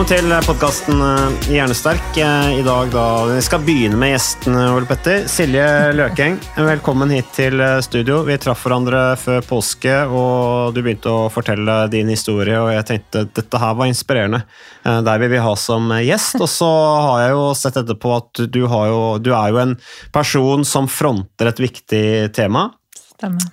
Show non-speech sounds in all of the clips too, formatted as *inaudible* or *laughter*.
Velkommen til podkasten Hjernesterk. Eh, I dag da, Vi skal begynne med gjesten, Ole Petter. Silje Løkeng, velkommen hit til eh, studio. Vi traff hverandre før påske, og du begynte å fortelle din historie. Og jeg tenkte dette her var inspirerende. Eh, Der vil vi ha som gjest. Og så har jeg jo sett etterpå at du, jo, du er jo en person som fronter et viktig tema.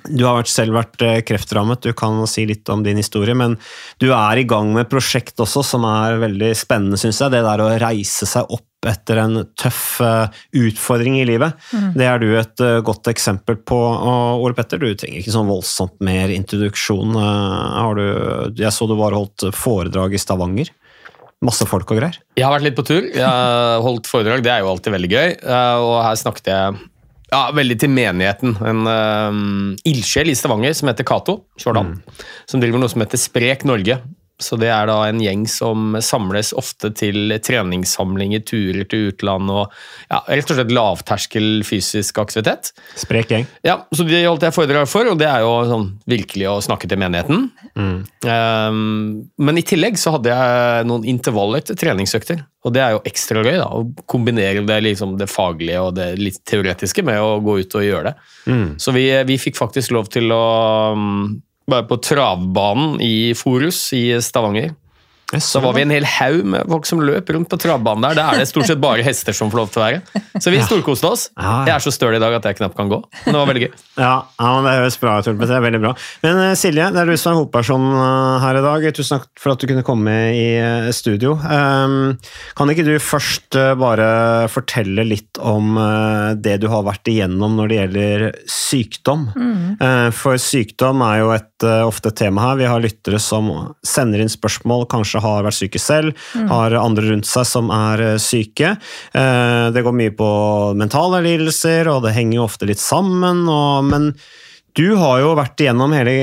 Du har selv vært eh, kreftrammet, du kan si litt om din historie, men du er i gang med et prosjekt også som er veldig spennende, syns jeg. Det der å reise seg opp etter en tøff eh, utfordring i livet. Det er du et eh, godt eksempel på. Og Ole Petter, du trenger ikke sånn voldsomt mer introduksjon. Har du, jeg så du bare holdt foredrag i Stavanger. Masse folk og greier. Jeg har vært litt på tur. Jeg har holdt foredrag, det er jo alltid veldig gøy. Og her snakket jeg ja, veldig til menigheten. En uh, ildsjel i Stavanger som heter Cato Tjårdal. Som driver noe som heter Sprek Norge. Så det er da en gjeng som samles ofte til treningssamlinger, turer til utland og ja, rett og slett lavterskel fysisk aktivitet. Sprek gjeng. Ja, så De holdt jeg foredrag for, og det er jo sånn virkelig å snakke til menigheten. Um, men i tillegg så hadde jeg noen intervaller til treningsøkter. Og det er jo ekstra gøy, da, å kombinere det, liksom, det faglige og det litt teoretiske med å gå ut og gjøre det. Så vi, vi fikk faktisk lov til å um, være på travbanen i Forus i Stavanger. Så var vi en hel haug med folk som løp rundt på travbanen der. Da er det stort sett bare hester som får lov til å være. Så vi storkoste oss. Ja, ja. Jeg er så støl i dag at jeg knapt kan gå. Men det var veldig gøy. *laughs* Ja, ja men det høres bra ut. Det er veldig bra. Men eh, Silje, det er du som er hovedperson eh, her i dag. Tusen takk for at du kunne komme i eh, studio. Um, Kan ikke du først bare fortelle litt om det du har vært igjennom når det gjelder sykdom? Mm. For sykdom er jo et ofte tema her. Vi har lyttere som sender inn spørsmål, kanskje har vært syke selv, har andre rundt seg som er eh, syke. Eh, Det går mye på mentale lidelser, og det henger jo ofte litt sammen. Og, men du har jo vært igjennom hele,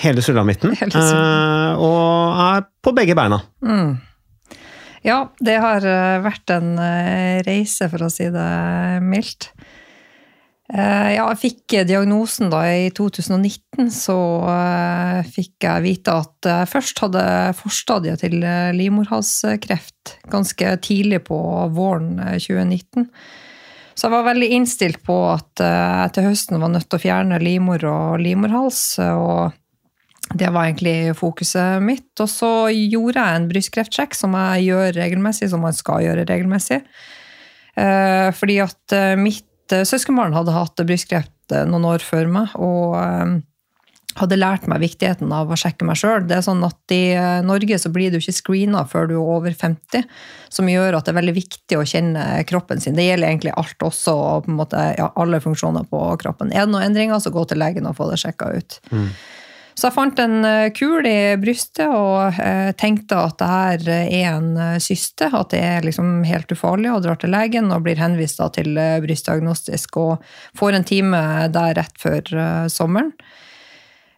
hele sulamitten, eh, og er på begge beina. Ja, det har vært en reise, for å si det mildt. Eh, Ja, jeg fikk diagnosen da i 2019, så eh, fikk jeg vite at jeg først hadde forstadiet til eh, livmorhalskreft ganske tidlig på våren eh, 2019. Så jeg var veldig innstilt på at eh, jeg til høsten var nødt til å fjerne livmor og livmorhals. og det var egentlig fokuset mitt. Og så gjorde jeg en brystkreftsjekk, som jeg gjør regelmessig, som man skal gjøre regelmessig. Eh, fordi at eh, eh, søskenbarn hadde hatt brystkreft eh, noen år før meg, og eh, hadde lært meg viktigheten av å sjekke meg sjøl. Sånn at I Norge så blir du ikke screena før du er over 50, som gjør at det er veldig viktig å kjenne kroppen sin. Det gjelder egentlig alt, også og på en måte, ja, alle funksjoner på kroppen. Er det noen endringer, så gå til legen og få det sjekka ut. Så jeg fant en eh, kul i brystet og eh, tenkte at det her er en eh, syste, at det er liksom helt ufarlig, og drar til legen og blir henvist til brystdiagnostisk og får en time der rett før sommeren.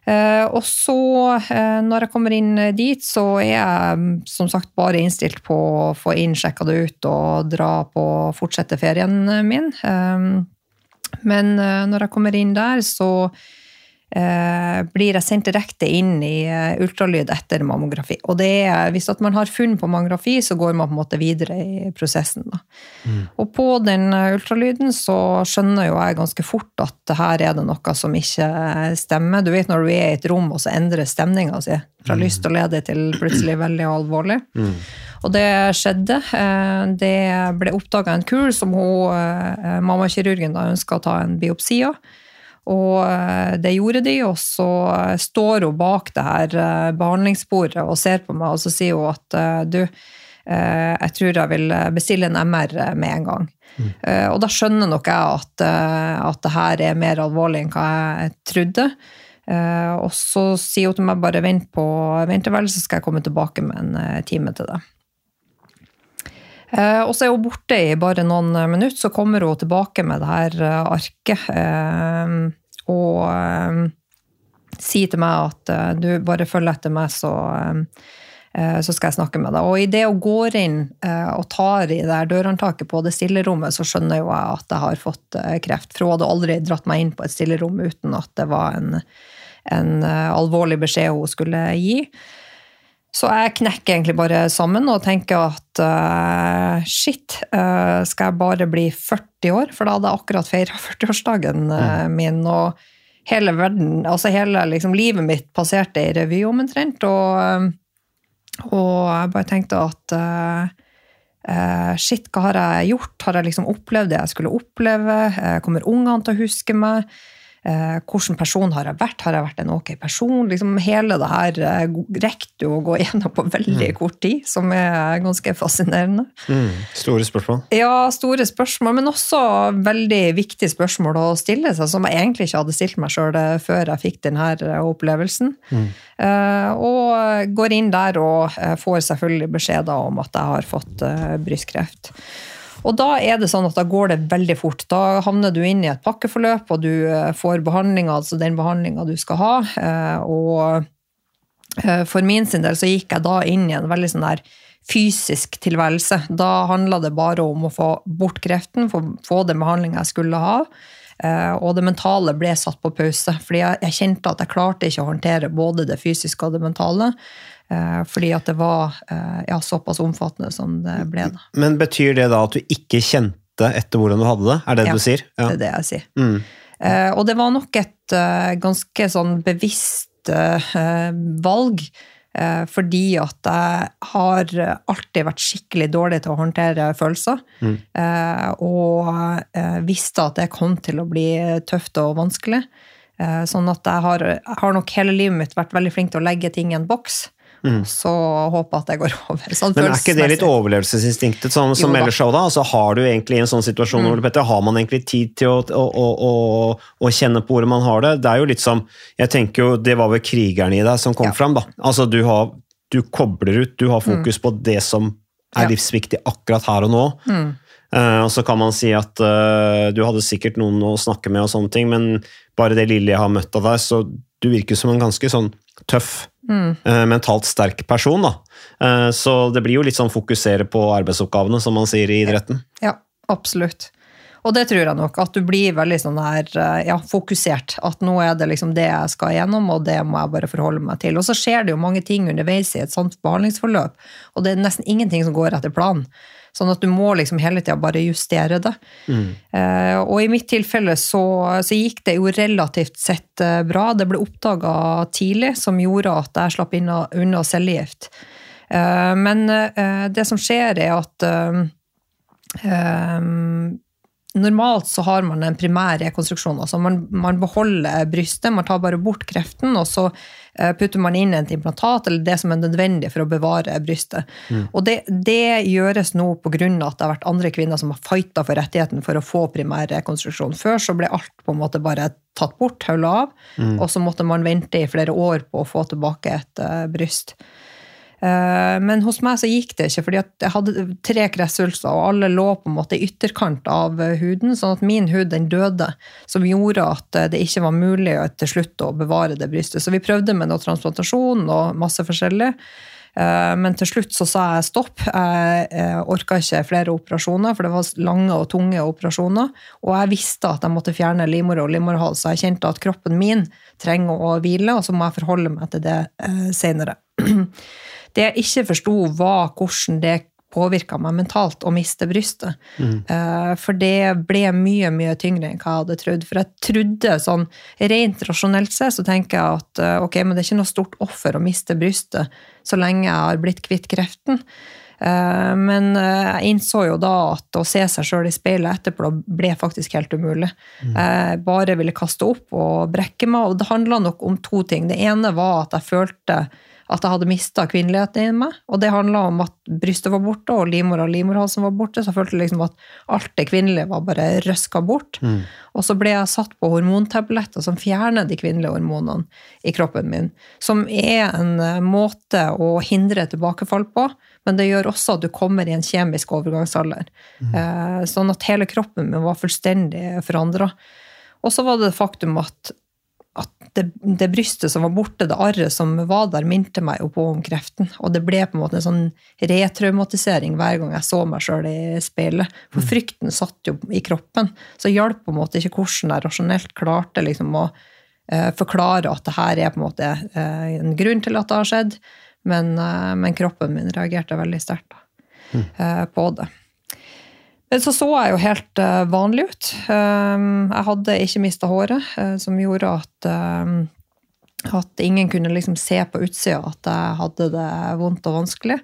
Og så, når jeg kommer inn dit, så er jeg mm, som sagt bare innstilt på å få inn, sjekka det ut og dra på fortsette ferien min. Men når jeg kommer inn der, så blir jeg sendt direkte inn i eh, ultralyd etter mammografi. Og det er, hvis man har funn på mammografi, så går man på en måte videre i prosessen. Da. Og på den eh, ultralyden så skjønner jo jeg ganske fort at her er det noe som ikke stemmer. Du vet når du er i et rom, og så endrer stemninga si fra lyst og ledig til plutselig veldig alvorlig. Og det skjedde. Eh, Det ble oppdaga en kul som hun, eh, mammakirurgen ønska å ta en biopsi av. Og eh, det gjorde de, og så eh, står hun bak det her eh, behandlingsbordet og ser på meg, og så sier hun at du, jeg tror jeg vil bestille en MR med en gang. Mm. Og da skjønner nok jeg at, at det her er mer alvorlig enn hva jeg trodde. Og så sier hun til meg bare vent på venteværelset, så skal jeg komme tilbake med en time til deg. Eh, og så er hun borte i bare noen eh, minutter, så kommer hun tilbake med det her eh, arket. og sier til meg at du bare følg etter meg, så, så skal jeg snakke med deg. Og idet hun går inn og tar i det her dørhåndtaket på det stillerommet, så skjønner jo jeg at jeg har fått kreft. For hun hadde aldri dratt meg inn på et stillerom uten at det var en, en alvorlig beskjed hun skulle gi. Så jeg knekker egentlig bare sammen og tenker at uh, shit, uh, skal jeg bare bli 40 år? For da hadde jeg akkurat feira *laughs* 40-årsdagen uh, min, og hele verden, altså hele liksom, livet mitt passerte i revy omtrent. Og, eh, og jeg bare tenkte at eh, eh, shit, hva har jeg gjort? Har jeg liksom opplevd det jeg skulle oppleve? Eh, kommer ungene til å huske meg? Eh, hvordan person har jeg vært? Har jeg vært en ok person? Liksom hele det her eh, rekker du å gå *laughs* gjennom på veldig kort tid, som er ganske fascinerende. Mm. Store spørsmål. Ja, store spørsmål, men også veldig viktige spørsmål å stille seg, som jeg egentlig ikke hadde stilt meg sjøl før jeg fikk denne opplevelsen. Eh, og går inn der og eh, får selvfølgelig beskjeder om at jeg har fått eh, brystkreft. Og da er det sånn at da går det veldig fort. Da havner du inn i et pakkeforløp, og du eh, får behandlinga, altså den behandlinga du skal ha. eh, Og eh, for min sin del så gikk jeg da inn i en veldig sånn der fysisk tilværelse. Da handla det bare om å få bort kreften, få, den behandlinga jeg skulle ha. Og det mentale ble satt på pause, fordi jeg kjente at jeg klarte ikke å håndtere både det fysiske og det mentale. Eh, Fordi at det var eh, ja, såpass omfattende som det ble. da. Men betyr det da at du ikke kjente etter hvordan du hadde det? Er det Ja, du sier? Ja, Det er det jeg sier. Mm. Eh, og det var nok et ganske sånn bevisst valg. fordi at jeg har alltid vært skikkelig dårlig til å håndtere følelser. Mm. Og visste at det kom til å bli tøft og vanskelig. Sånn at jeg har, har nok hele livet mitt vært veldig flink til å legge ting i en boks. Mm. Så håper at det går *laughs* over. Sånn Men er ikke det litt overlevelsesinstinktet som, som melder seg da? Altså, har du egentlig i en sånn situasjon, Mm. Petter, har man egentlig tid til å, å, å, å, kjenne på hvordan man har det? Det er jo litt som Jeg tenker jo, det var vel krigeren i deg som kom fram, da. Altså, du, har, du kobler ut, du har fokus på det som er Mm. Ja. livsviktig akkurat her og nå. Mm. Uh, og så kan man si at uh, du hadde sikkert noen å snakke med, og sånne ting, men bare det lille jeg har møtt av deg, så du virker som en ganske sånn tøff, Mm. eh, mentalt sterk person. da. Eh, så det blir jo litt sånn fokusere på arbeidsoppgavene, som man sier i idretten. Ja, absolutt. Og det tror jeg nok, at du blir veldig sånn her, eh, ja, fokusert. At nå er det liksom det jeg skal gjennom, og det må jeg bare forholde meg til. Og så skjer det jo mange ting underveis i et sånt behandlingsforløp, og det er nesten ingenting som går etter planen. Sånn at du må liksom hele tida bare justere det. Eh, og i mitt tilfelle så, så gikk det jo relativt sett eh, bra. Det ble oppdaga tidlig, som gjorde at jeg slapp unna, unna cellegift. Eh, men eh, det som skjer, er at eh, Ehm, normalt så har man en primær rekonstruksjon. altså man, man beholder brystet, man tar bare bort kreften, og så eh, putter man inn et implantat, eller det som er nødvendig for å bevare brystet. Og det, det gjøres nå pga. at det har vært andre kvinner som har fighta for rettigheten for å få primær rekonstruksjon. Før så ble alt på en måte bare tatt bort, haula av, og så måtte man vente i flere år på å få tilbake et uh, bryst. Eh, Men hos meg så gikk det ikke, fordi jeg hadde tre kreftsvulster, og alle lå på en måte i ytterkant av eh, huden, sånn at min hud den døde, som gjorde at eh, det ikke var mulig til slutt å bevare det brystet. Så vi prøvde med noe transplantasjon og masse forskjellig. Men til slutt så sa jeg stopp. Jeg orka ikke flere operasjoner, for det var lange og tunge operasjoner. Og jeg visste at jeg måtte fjerne livmor og livmorhals, så jeg kjente at kroppen min trenger å hvile, og så må jeg forholde meg til det seinere. *clears throat* Det jeg ikke forsto, var hvordan det påvirka meg mentalt å miste brystet. Eh, For det ble mye, mye tyngre enn hva jeg hadde trodd. For jeg trodde sånn rent rasjonelt sett, så tenker jeg at uh, ok, men det er ikke noe stort offer å miste brystet så lenge jeg har blitt kvitt kreften. Eh, Men jeg innså jo da at å se seg sjøl i speilet etterpå ble faktisk helt umulig. Jeg bare ville kaste opp og brekke meg, og det handla nok om to ting. Det ene var at jeg følte at jeg hadde mista kvinneligheten i meg. Og det handla om at brystet var borte, og livmora og livmorhalsen var borte. Så jeg følte liksom at alt det kvinnelige var bare røska bort. Og så ble jeg satt på hormontabletter som fjerner de kvinnelige hormonene i kroppen min. Som er en eh, måte å hindre tilbakefall på, men det gjør også at du kommer i en kjemisk overgangsalder. Mm. Sånn at hele kroppen min var fullstendig forandra. Og så var det det faktum at at det, det brystet som var borte, det arret som var der, minte meg jo på om kreften. Og det ble på en måte en sånn retraumatisering hver gang jeg så meg sjøl i speilet. For frykten satt jo i kroppen. Så hjalp på en måte ikke hvordan jeg rasjonelt klarte liksom å eh, forklare at det her er på en måte eh, en grunn til at det har skjedd, men, eh, men kroppen min reagerte veldig sterkt da, eh, på det. Men så så jeg jo helt eh, vanlig ut. Um, jeg hadde ikke mista håret, eh, som gjorde at, um, at ingen kunne liksom se på utsida at jeg hadde det vondt og vanskelig.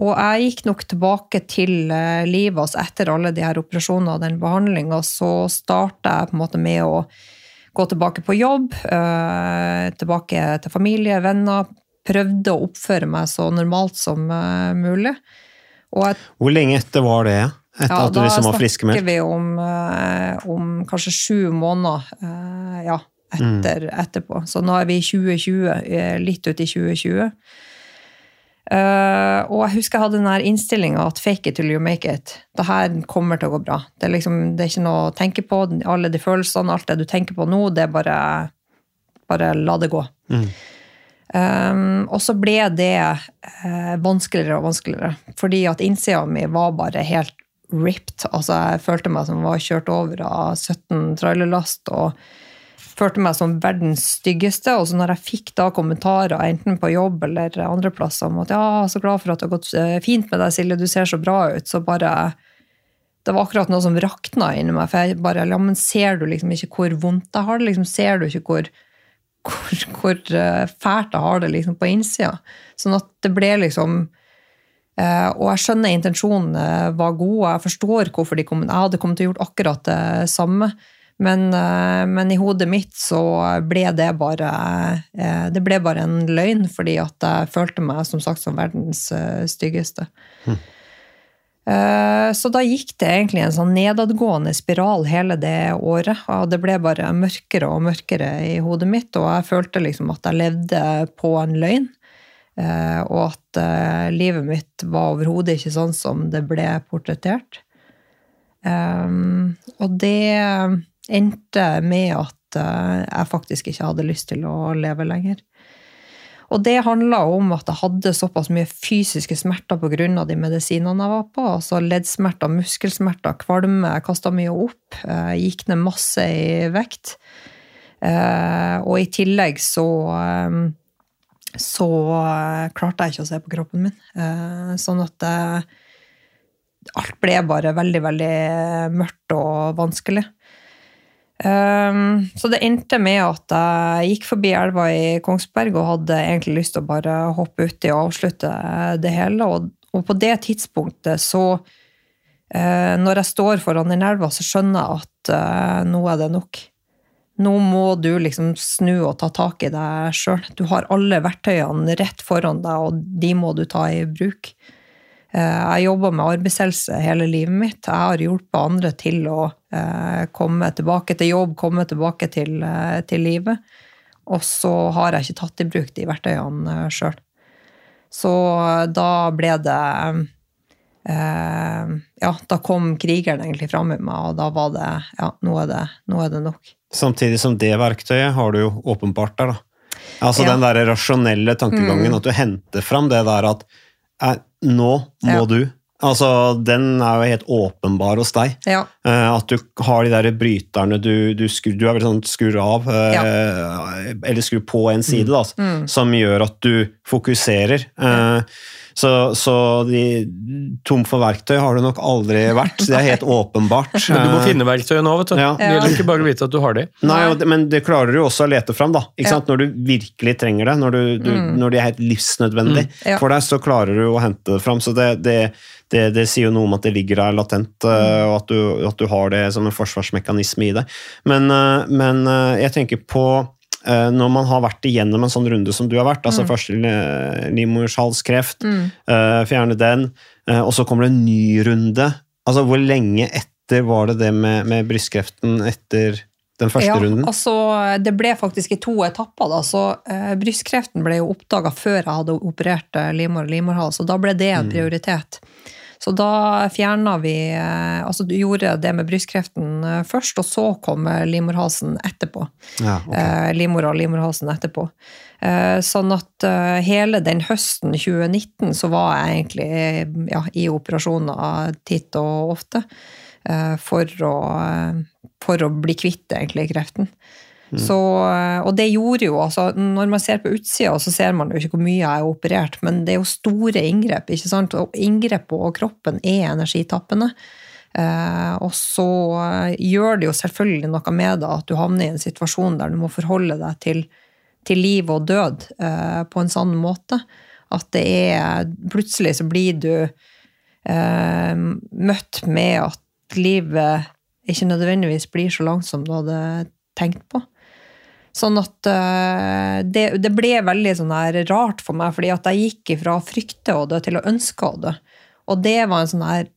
Og jeg gikk nok tilbake til eh, livet altså etter alle de her operasjonene og den behandlinga. Så starta jeg på en måte med å gå tilbake på jobb, eh, tilbake til familie, venner. Prøvde å oppføre meg så normalt som eh, mulig. Jeg Hvor lenge etter var det? Etter at du liksom var Da snakker vi om, eh, om kanskje sju måneder eh, ja, etter, etterpå. Så nå er vi i 2020, eh, litt ut i 2020. Uh, og jeg husker jeg hadde den innstillinga at fake it till you make it. Det her kommer til å gå bra. Det er, liksom, det er ikke noe å tenke på. Alle de følelsene, alt det du tenker på nå, det er bare, bare la det gå. Um, og så ble det uh, vanskeligere og vanskeligere, fordi at innsida mi var bare helt ripped. Altså, jeg følte meg som var kjørt over av 17 trailerlast og følte meg som verdens styggeste. Og så når jeg fikk da kommentarer, enten på jobb eller andre plasser, om at ja, så glad for at det har gått eh, fint med deg, Silje, du ser så bra ut, så bare det var akkurat noe som rakna inni meg. For jeg bare, ja, men ser du liksom ikke hvor vondt jeg har det? Liksom, ser du ikke hvor, hvor, hvor eh, fælt jeg har det liksom på innsida? Sånn at det ble liksom Og jeg skjønner intensjonen eh, var god, og jeg forstår hvorfor de kom. Jeg hadde kommet til å gjort akkurat det samme. Men, eh, men i hodet mitt så ble det bare eh, Det ble bare en løgn, fordi at jeg følte meg som sagt som verdens eh, styggeste. Eh, Så da gikk det egentlig en sånn nedadgående spiral hele det året. Og det ble bare mørkere og mørkere i hodet mitt, og jeg følte liksom at jeg levde på en løgn. Eh, Og at eh, livet mitt var overhodet ikke sånn som det ble portrettert. Um, og det endte med at eh, jeg faktisk ikke hadde lyst til å leve lenger. Og det handla om at jeg hadde såpass mye fysiske smerter pga. de medisinene jeg var på. Altså leddsmerter, muskelsmerter, kvalme. Jeg kasta mye opp. eh, Gikk ned masse i vekt. Eh, Og i tillegg så eh, så eh, klarte jeg ikke å se på kroppen min. Eh, Sånn at eh, alt ble bare veldig, veldig mørkt og vanskelig. Så det endte med at jeg gikk forbi elva i Kongsberg og hadde egentlig lyst til å bare hoppe uti og avslutte det hele. Og, på det tidspunktet så Når jeg står foran den elva, så skjønner jeg at nå er det nok. Nå må du liksom snu og ta tak i deg sjøl. Du har alle verktøyene rett foran deg, og de må du ta i bruk. Eh, Jeg jobba med arbeidshelse hele livet mitt. Jeg har hjulpet andre til å eh, komme tilbake til jobb, komme tilbake til, eh, til livet. Og så har jeg ikke tatt i bruk de verktøyene sjøl. Så da ble det Ja, da kom krigeren egentlig fram i meg, og da var det Ja, nå er det, nå er det nok. Samtidig som det verktøyet har du jo åpenbart der, da. Altså Ja. den der rasjonelle tankegangen, Mm. at du henter fram det der at nå må Ja. du. Altså, Den er jo helt åpenbar hos deg. Ja. At du har de der bryterne du, du, skur, du er vel sånn skrur av, ja. eller skrur på en side, da, Mm. som gjør at du fokuserer. Eh, så, så de, tom for verktøy har du nok aldri vært, det er helt åpenbart. *laughs* Men du må Eh, finne verktøyet nå, vet du. Ja. Det gjelder ikke bare å vite at du har de. Nei, og det- men det klarer du jo også å lete fram, da. Ikke Ja. sant? Når du virkelig trenger det, når, du, du, Mm. når det er helt livsnødvendig Ja. for deg, så klarer du å hente det fram. Så det, det, det, det sier jo noe om at det ligger der latent, eh, og at du, at du har det som en forsvarsmekanisme i deg. Men, eh, men jeg tenker på når man har vært igjennom en sånn runde som du har vært, altså Mm. først eh, livmorhalskreft, Mm. eh, fjerne den, eh, og så kommer det en ny runde. Altså, hvor lenge etter var det det med, med brystkreften etter den første ja, runden? Altså, det ble faktisk i to etapper. Da. Så, eh, brystkreften ble jo oppdaga før jeg hadde operert eh, livmor og livmorhals, og da ble det en Mm. Så da fjerna vi eh, Altså du gjorde det med brystkreften eh, først, og så kom eh, livmorhalsen etterpå. Ja, ok. eh, livmora og livmorhalsen etterpå. Sånn at hele den høsten 2019 så var jeg egentlig ja, i operasjoner titt og ofte for, å, for å bli kvitt egentlig kreften. Så, eh, og det gjorde jo, altså Når man ser på utsida, så ser man jo ikke hvor mye jeg har operert, men det er jo store inngrep. ikke sant? Og inngrep på kroppen er energitappende. Eh, og så eh, gjør det jo selvfølgelig noe med deg at du havner i en situasjon der du må forholde deg til, til liv og død eh, på en sånn måte. At det er Plutselig så blir du eh, møtt med at livet ikke nødvendigvis blir så langt som du hadde tenkt på. Sånn at eh, det, det ble veldig sånn her rart for meg, fordi at jeg gikk ifra å frykte å dø til å ønske å dø. Og det var en sånn her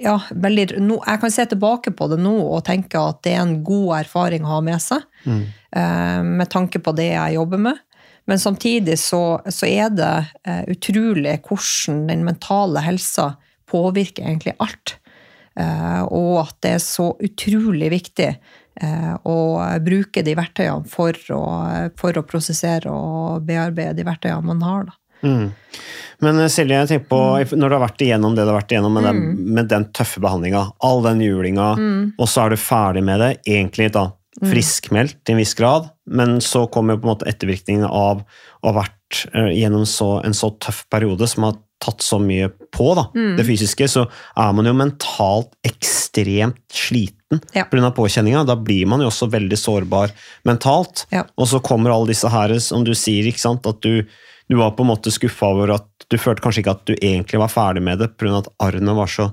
ja, veldig, no, Jeg kan se tilbake på det nå og tenke at det er en god erfaring å ha med seg, eh, med tanke på det jeg jobber med. Men samtidig så, så er det eh, utrolig hvordan den mentale helsa påvirker egentlig alt. Og at det er så utrolig viktig eh, å bruke de verktøyene for å, for å prosessere og bearbeide de verktøyene man har. Da. Mm. Men eh, Silje, jeg tenker på, når du har vært igjennom det du har vært igjennom med, den, med den tøffe behandlinga, all den julinga, og så er du ferdig med det, egentlig da friskmeldt til en viss grad, men så kommer på en måte ettervirkningene av å ha vært eh, gjennom så, en så tøff periode som har tatt så mye på da, det fysiske, så er man jo mentalt ekstremt sliten Ja. pga. påkjenninga. Da blir man jo også veldig sårbar mentalt. Ja. Og så kommer alle disse her, som du sier, ikke sant, at du, du var på en måte skuffa over at du følte kanskje ikke at du egentlig var ferdig med det pga. at arrene var så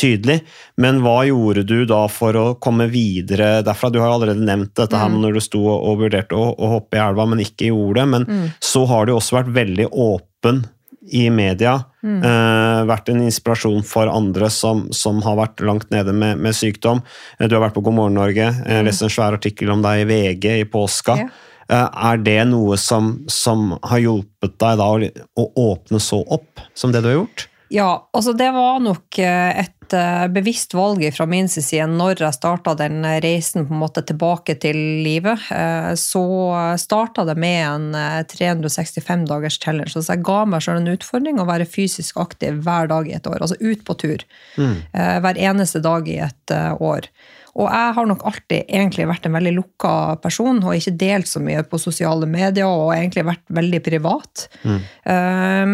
tydelig. Men hva gjorde du da for å komme videre derfra? Du har jo allerede nevnt dette her med når du sto og, vurderte å, å hoppe i elva, men ikke gjorde det. Men så har du også vært veldig åpen i media. Eh, vært en inspirasjon for andre som, som har vært langt nede med, med sykdom. Eh, du har vært på God morgen Norge. Jeg lest en svær artikkel om deg i VG i påska. Ja. Uh, Er det noe som, som har hjulpet deg da å, å åpne så opp som det du har gjort? Ja, altså det var nok eh, et eh, bevisst valg fra min side når jeg starta den reisen på en måte tilbake til livet. Eh, Så starta det med en eh, 365 dagers challenge. Så jeg ga meg sjøl en utfordring å være fysisk aktiv hver dag i et år. Altså ut på tur. Mm. Hver eneste dag i et eh, år. Og jeg har nok alltid egentlig vært en veldig lukka person, og ikke delt så mye på sosiale medier, og egentlig vært veldig privat. Mm.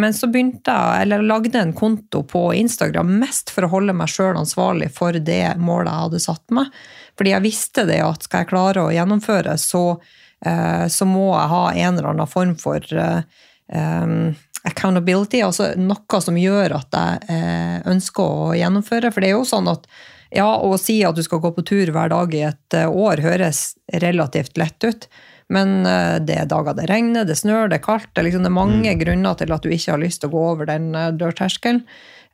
Men så begynte jeg, eller lagde en konto på Instagram mest for å holde meg sjøl ansvarlig for det målet jeg hadde satt meg. Fordi jeg visste det at skal jeg klare å gjennomføre, så, eh, så må jeg ha en eller annen form for eh, um, accountability, altså noe som gjør at jeg eh, ønsker å gjennomføre. For det er jo sånn at ja, å si at du skal gå på tur hver dag i et eh, år høres relativt lett ut. Men eh, det er dager det regner, det snør, det er kaldt. Det er, liksom, det er mange grunner til at du ikke har lyst til å gå over den eh, dørterskelen.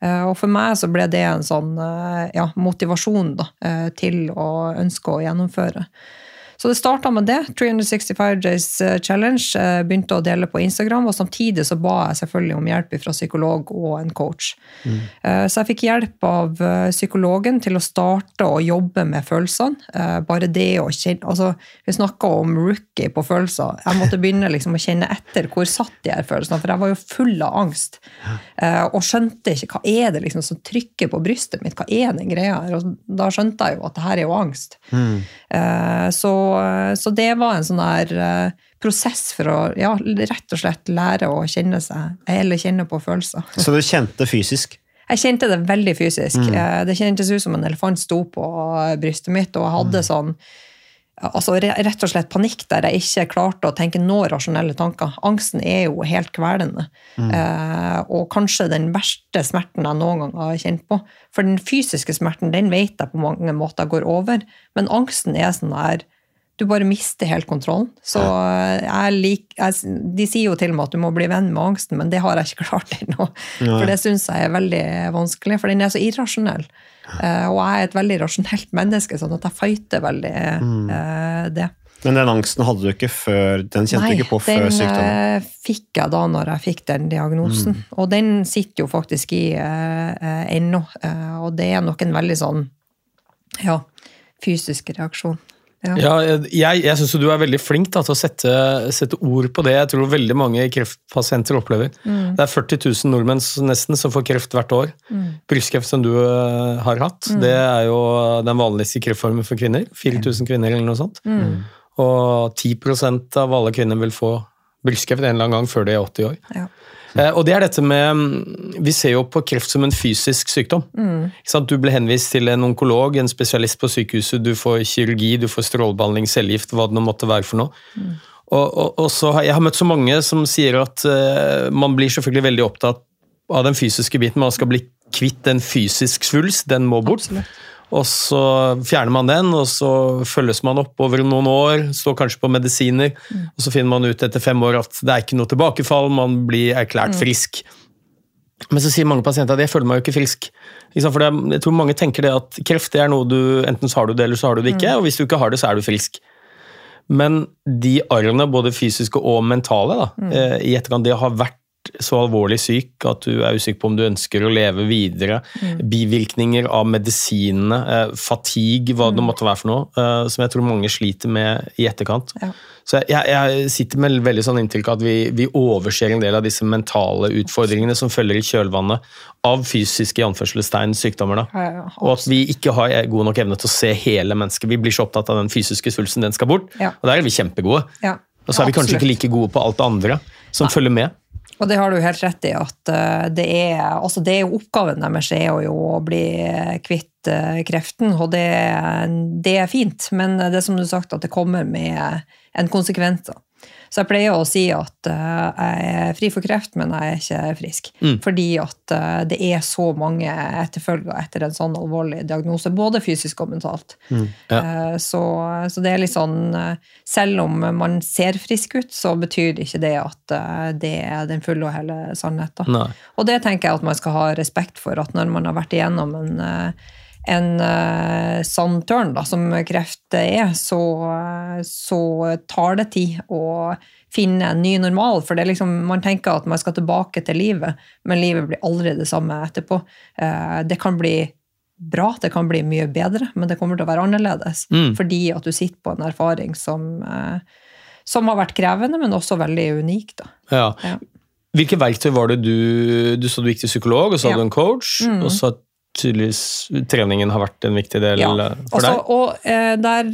Og for meg så ble det en sånn ja, motivasjon da, til å ønske å gjennomføre. Så det starta med det. 365 Days eh, Challenge. eh, Begynte å dele på Instagram, og samtidig så ba jeg selvfølgelig om hjelp fra psykolog og en coach. Mm. Så jeg fikk hjelp av eh, psykologen til å starte å jobbe med følelsene. Eh, Bare det å kjenne altså, Vi snakka om rookie på følelser. Jeg måtte begynne liksom å kjenne etter hvor satt de her følelsene, for jeg var jo full av angst. Eh, Og skjønte ikke hva er det liksom som trykker på brystet mitt, hva er den greia her? Og da skjønte jeg jo at det her er jo angst. Mm. Så, så det var en sånn der eh, prosess for å ja, rett og slett lære å kjenne seg, eller kjenne på følelser. Så du kjente fysisk? Jeg kjente det veldig fysisk. Mm. Det kjentes ut som en elefant sto på brystet mitt, og jeg hadde sånn altså rett og slett panikk der jeg ikke klarte å tenke noen rasjonelle tanker. Angsten er jo helt kvelende. Eh, og kanskje den verste smerten jeg noen gang har kjent på. For den fysiske smerten den vet jeg på mange måter går over, men angsten er sånn der du bare mister helt kontrollen. Så eh, jeg lik, jeg, De sier jo til meg at du må bli venn med angsten, men det har jeg ikke *laughs* klart ennå. For det syns jeg er veldig vanskelig, for den er så irrasjonell. Eh, og jeg er et veldig rasjonelt menneske, sånn at jeg fighter veldig eh, det. Men den angsten hadde du ikke før Den kjente du ikke på før sykdommen? Nei, den fikk jeg da når jeg fikk den diagnosen. Og den sitter jo faktisk i ennå. Og det er nok en veldig sånn ja, fysisk reaksjon. Ja. Ja, jeg jeg syns du er veldig flink da, til å sette, sette ord på det jeg tror veldig mange kreftpasienter opplever. Det er 40 000 nordmenn nesten som får kreft hvert år. Brystkreft som du eh, har hatt, det er jo den vanligste kreftformen for kvinner. 4000 kvinner eller noe sånt. Og 10% av alle kvinner vil få brystkreft en eller annen gang før de er 80 år. Ja. Eh, Og det er dette med mm, Vi ser jo på kreft som en fysisk sykdom. Mm. Du ble henvist til en onkolog, en spesialist på sykehuset. Du får kirurgi, du får strålebehandling, cellegift, hva det nå måtte være for noe. Og, og, og så Jeg har møtt så mange som sier at uh, man blir selvfølgelig veldig opptatt av den fysiske biten. Man skal bli kvitt en fysisk svulst, den må bort. Og så fjerner man den, og så følges man opp over noen år, står kanskje på medisiner, og så finner man ut etter fem år at det er ikke noe tilbakefall, man blir erklært frisk. Men så sier mange pasienter at jeg føler meg jo ikke frisk. For jeg tror mange tenker det at kreft det er noe du enten så har du det, eller så har du det ikke, og hvis du ikke har det, så er du frisk. Men de arrene, både fysiske og mentale, da, eh, i etterkant, det har vært så alvorlig syk at du er usikker på om du ønsker å leve videre. Bivirkninger av medisinene, eh, fatigue, hva det måtte være for noe, eh, som jeg tror mange sliter med i etterkant. Ja. Så jeg, jeg sitter med veldig sånn inntrykk at vi, vi overser en del av disse mentale utfordringene som følger i kjølvannet av fysiske i anførselstegn sykdommer. Ja, ja, og at vi ikke har god nok evne til å se hele mennesket. Vi blir så opptatt av den fysiske svulsten, den skal bort. Og der er vi kjempegode. Ja, Og så er vi kanskje ikke like gode på alt det andre som følger med. Og det har du helt rett i, at eh, det er, altså det er oppgaven deres er jo å bli kvitt eh, kreften, og det, det er fint, men det er som du sagt, at det kommer med en konsekvens. da. Så jeg pleier å si at uh, jeg er fri for kreft, men jeg er ikke frisk. Fordi at uh, det er så mange etterfølger etter en sånn alvorlig diagnose, både fysisk og mentalt. Eh, Så, så det er litt sånn Selv om man ser frisk ut, så betyr ikke det at det er den fulle og hele sannheten. Nei. Og det tenker jeg at man skal ha respekt for, at når man har vært igjennom en, en uh, sånn tørn da, som kreft er, så, eh, så tar det tid å finne en ny normal. For det liksom, man tenker at man skal tilbake til livet, men livet blir aldri det samme etterpå. Uh, Det kan bli bra, det kan bli mye bedre, men det kommer til å være annerledes. Fordi at du sitter på en erfaring som, uh, som har vært krevende, men også veldig unik. Da. Ja. Ja. Hvilke verktøy var det du Du sa du gikk til psykolog, og så hadde Ja. du en coach, og så tydeligvis treningen har vært en viktig del Ja, eh, for altså, deg? og eh, der,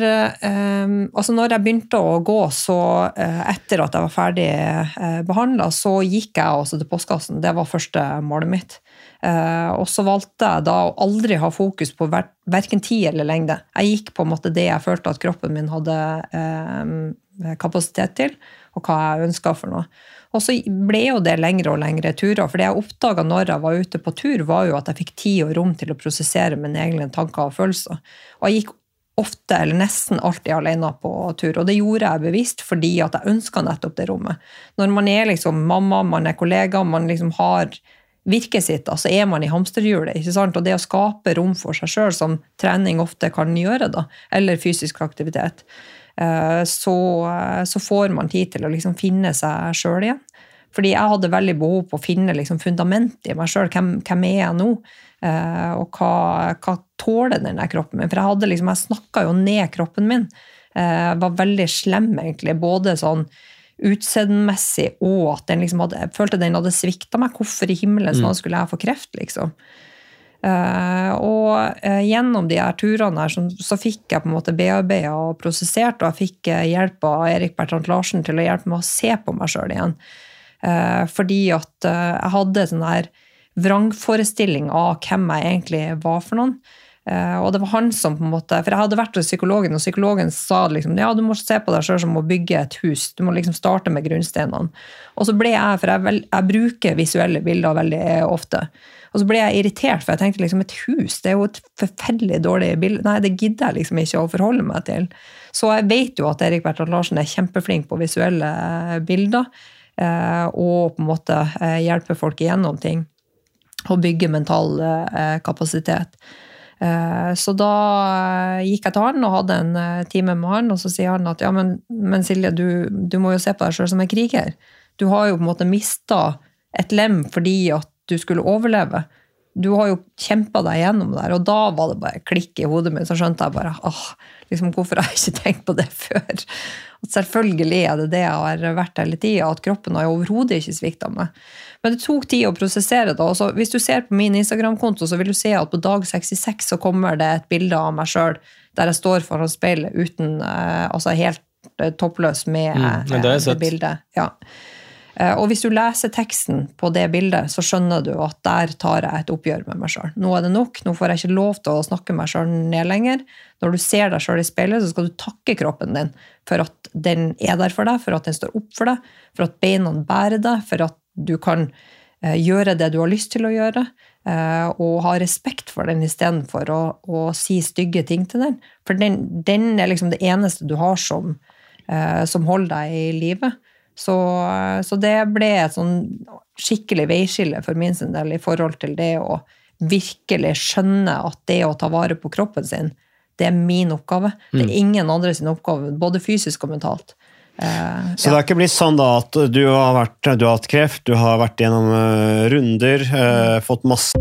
eh, altså når jeg begynte å gå, så eh, etter at jeg var ferdig eh, behandla, så gikk jeg også til postkassen. Det var første målet mitt. Eh, og så valgte jeg da å aldri ha fokus på ver verken tid eller lengde. Jeg gikk på en måte det jeg følte at kroppen min hadde eh, kapasitet til, og hva jeg ønska for noe. Og så ble jo det lengre og lengre turer. For det jeg oppdaga når jeg var ute på tur, var jo at jeg fikk tid og rom til å prosessere mine egne tanker og følelser. Og jeg gikk ofte, eller nesten alltid alene på tur. Og det gjorde jeg bevisst fordi at jeg ønska nettopp det rommet. Når man er liksom mamma, man er kollega, man liksom har virket sitt, så så er man i hamsterhjulet. ikke sant? Og det å skape rom for seg sjøl, som trening ofte kan gjøre, da, eller fysisk aktivitet, så, eh, så får man tid til å liksom finne seg sjøl igjen. Fordi jeg hadde veldig behov på å finne liksom fundamentet i meg sjøl. Hvem, hvem, er jeg nå? Eh, og hva, hva tåler denne kroppen min? For jeg hadde liksom, jeg snakka jo ned kroppen min. Jeg var veldig slem, egentlig. Både sånn utseendemessig og at den liksom hadde, jeg følte den hadde svikta meg. Hvorfor i himmelen mm. skulle jeg få kreft, liksom? Uh, og uh, gjennom de her turene her, så, fikk jeg på en måte bearbeida og prosessert, og jeg fikk uh, hjelp av Erik Bertrand Larsen til å hjelpe meg å se på meg sjøl igjen. fordi at jeg hadde sånn her vrangforestilling av hvem jeg egentlig var for noen. Eh, og det var han som på en måte, For jeg hadde vært hos psykologen, og psykologen sa liksom, ja, du må se på deg sjøl som å bygge et hus. Du må liksom starte med grunnsteinene. Og så ble jeg, for jeg, jeg bruker visuelle bilder veldig ofte. Og så ble jeg irritert, for jeg tenkte liksom et hus det er jo et forferdelig dårlig bilde. Nei, det gidder jeg liksom ikke å forholde meg til. Så jeg vet jo at Erik Bertrand Larsen er kjempeflink på visuelle bilder. Eh, og på en måte eh, hjelper folk igjennom ting. Og bygger mental kapasitet. Eh, så da eh, gikk jeg til han og hadde en eh, time med han, og så sier han at ja, men, men Silje, du, du, må jo se på deg sjøl som en kriger. Du har jo på en måte mista et lem fordi at du skulle overleve. Du har jo kjempa deg gjennom det og da var det bare klikk i hodet mitt. Så skjønte jeg bare åh, liksom, hvorfor har jeg ikke tenkt på det *laughs* før? At selvfølgelig er det det jeg har vært hele tida, at kroppen har jo overhodet ikke svikta meg. Men det tok tid å prosessere det. Også, hvis du ser på min Instagram-konto, så vil du se at på dag 66 så kommer det et bilde av meg sjøl der jeg står foran speilet uten eh, Altså helt eh, toppløs med mm, det, eh, det bildet. Ja. Eh, og hvis du leser teksten på det bildet, så skjønner du at der tar jeg et oppgjør med meg sjøl. Nå er det nok, nå får jeg ikke lov til å snakke meg sjøl ned lenger. Når du ser deg sjøl i speilet, så skal du takke kroppen din for at den er der for deg, for at den står opp for deg, for at beina bærer deg, for at du kan eh, gjøre det du har lyst til å gjøre, eh, og ha respekt for den istedenfor å, å si stygge ting til den. For den, den er liksom det eneste du har som, som holder deg i live. Så, så, det ble et sånn skikkelig veiskille for min sin del i forhold til det å virkelig skjønne at det å ta vare på kroppen sin, det er min oppgave. Det er mm. ingen andre sin oppgave, både fysisk og mentalt. Uh, så ja. det er ikke blitt sånn da at du har, vært, du har hatt kreft, du har vært gjennom uh, runder, uh, fått masse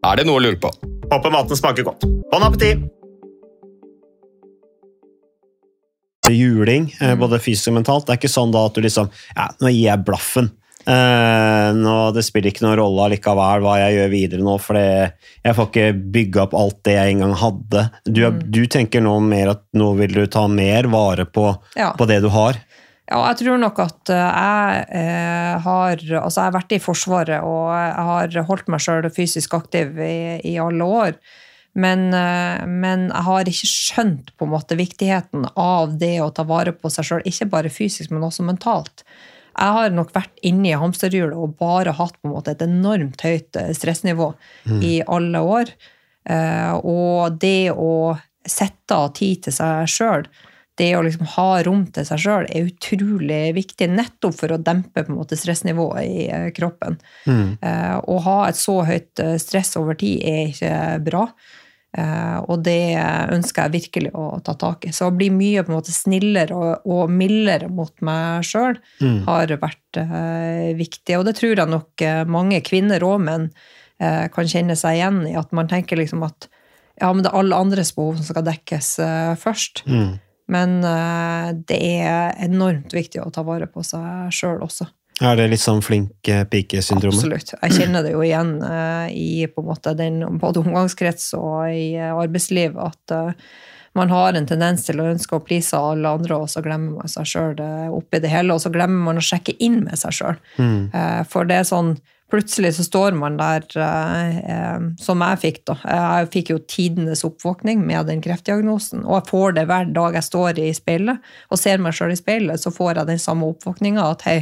Er det noe å lure på? Håper maten smaker godt. Bon appétit! Juling, eh, både fysisk og mentalt. Det er ikke sånn da at du liksom Ja, nå gir jeg blaffen. Eh, nå, det spiller ikke noen rolle allikevel hva jeg gjør videre nå, for jeg får ikke bygge opp alt det jeg en gang hadde. Du, mm. du tenker nå mer at nå vil du ta mer vare på, Ja. på det du har. Ja, jeg tror nok at eh, jeg eh, har Altså, jeg har vært i Forsvaret, og jeg har holdt meg sjøl fysisk aktiv i, i alle år. Men, eh, men jeg har ikke skjønt på en måte viktigheten av det å ta vare på seg sjøl, ikke bare fysisk, men også mentalt. Jeg har nok vært inne i hamsterhjulet og bare hatt på en måte et enormt høyt stressnivå stressnivå i alle år. Eh, og det å sette av tid til seg sjøl, det å liksom ha rom til seg sjøl, er utrolig viktig nettopp for å dempe på en måte stressnivået i kroppen. kroppen. Eh, å ha et så høyt eh, stress over tid er ikke bra. Eh, og det ønsker jeg virkelig å ta tak i. Så å bli mye på en måte snillere og, og mildere mot meg sjøl har vært eh, viktig. Og det tror jeg nok eh, mange kvinner og menn eh, kan kjenne seg igjen i. At man tenker liksom at ja, men det er alle andres behov som skal dekkes eh, først. Men eh, det er enormt viktig å ta vare på seg sjøl også. Er det litt sånn flink eh, pike-syndromet? Absolutt. Jeg kjenner det jo igjen eh, i på en måte den, både omgangskrets og i arbeidsliv at man har en tendens til å ønske å please alle andre, og så glemmer man seg sjøl oppi det hele. Og så glemmer man å sjekke inn med seg sjøl. Mm. for det er sånn Plutselig så står man der, eh, eh, som jeg fikk, da. Jeg fikk jo tidenes oppvåkning med den kreftdiagnosen. Og jeg får det hver dag jeg står i speilet og ser meg sjøl i speilet, så får jeg den samme oppvåkninga at hei,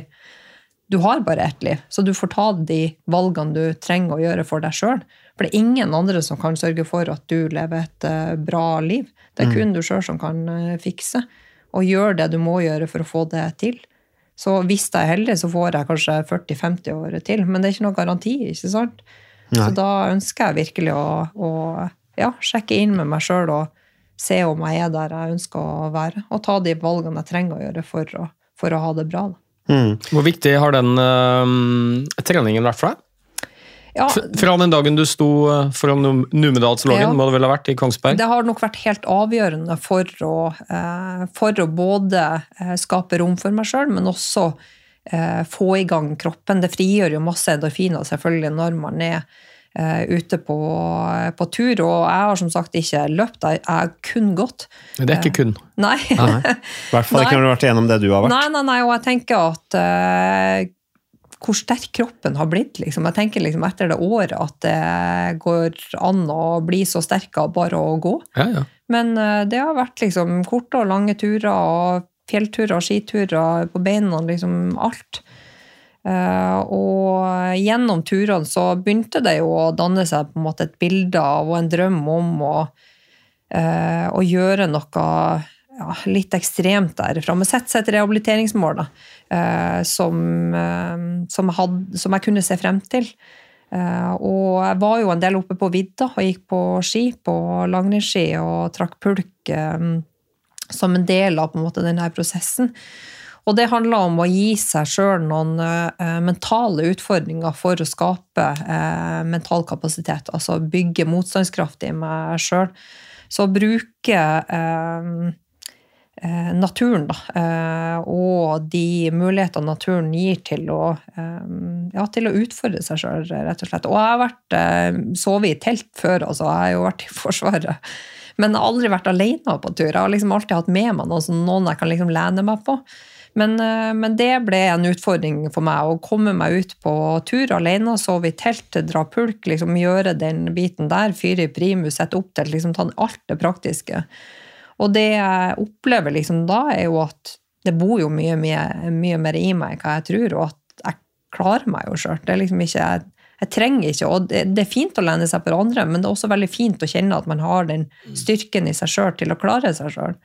du har bare ett liv, så du får ta de valgene du trenger å gjøre for deg sjøl. For det er ingen andre som kan sørge for at du lever et eh, bra liv. Det er kun du sjøl som kan eh, fikse, og gjøre det du må gjøre for å få det til. Så hvis jeg er heldig, så får jeg kanskje 40-50 år til, men det er ikke noen garanti, ikke sant? Så da ønsker jeg virkelig å, å ja, sjekke inn med meg sjøl og se om jeg er der jeg ønsker å være, og ta de valgene jeg trenger å gjøre for å, for å ha det bra. Da. Hvor viktig har den øh, treningen vært for deg? Ja, Fra den dagen du sto øh, foran Num- Numedalslågen, Ja. må det vel ha vært, i Kongsberg? Det har nok vært helt avgjørende for å, eh, for å både eh, skape rom for meg sjøl, men også eh, få i gang kroppen. Det frigjør jo masse endorfiner selvfølgelig når man er eh, ute på, på tur. Og jeg har som sagt ikke løpt, jeg har kun gått. Det er ikke kun. Nei. I hvert fall ikke *laughs* når du har vært igjennom det du har vært. Nei, nei, nei, og jeg tenker at eh, hvor sterk kroppen har blitt. Liksom. Jeg tenker liksom etter det året at det går an å bli så sterk av bare å gå. Ja, ja. Men eh, det har vært liksom korte og lange turer og fjellturer og skiturer på beina, liksom alt. Eh, og gjennom turene så begynte det jo å danne seg på en måte et bilde av og en drøm om å, eh, å gjøre noe ja, litt ekstremt derfra. Men sette seg et rehabiliteringsmål da, eh, som, eh, som, jeg hadde, som jeg kunne se frem til. Eh, og jeg var jo en del oppe på vidda og gikk på ski, på langrennsski, og trakk pulk som en del av på en måte denne prosessen. Og det handler om å gi seg sjøl noen mentale utfordringer for å skape mental kapasitet. Altså bygge motstandskraft i meg sjøl. Så å bruke naturen, da, og de mulighetene naturen gir til å, ja, til å utfordre seg sjøl, rett og slett. Og jeg har vært sovet i telt før, altså. Jeg har jo vært i *laughs* Forsvaret. Men jeg har aldri vært alene på tur. Jeg har liksom alltid hatt med meg noen, noen jeg kan liksom lene meg på. Men, eh, men, det ble en utfordring for meg, å komme meg ut på tur alene, sove i telt, dra pulk, liksom gjøre den biten der, fyre i primus, sette opp til, liksom ta alt det praktiske. Og det jeg opplever liksom da, er jo at det bor jo mye, mye, mye mer i meg enn hva jeg tror, og at jeg klarer meg jo sjøl. Liksom jeg, jeg trenger ikke, og det, det, er fint å lene seg på andre, men det er også veldig fint å kjenne at man har den styrken i seg sjøl til å klare seg sjøl.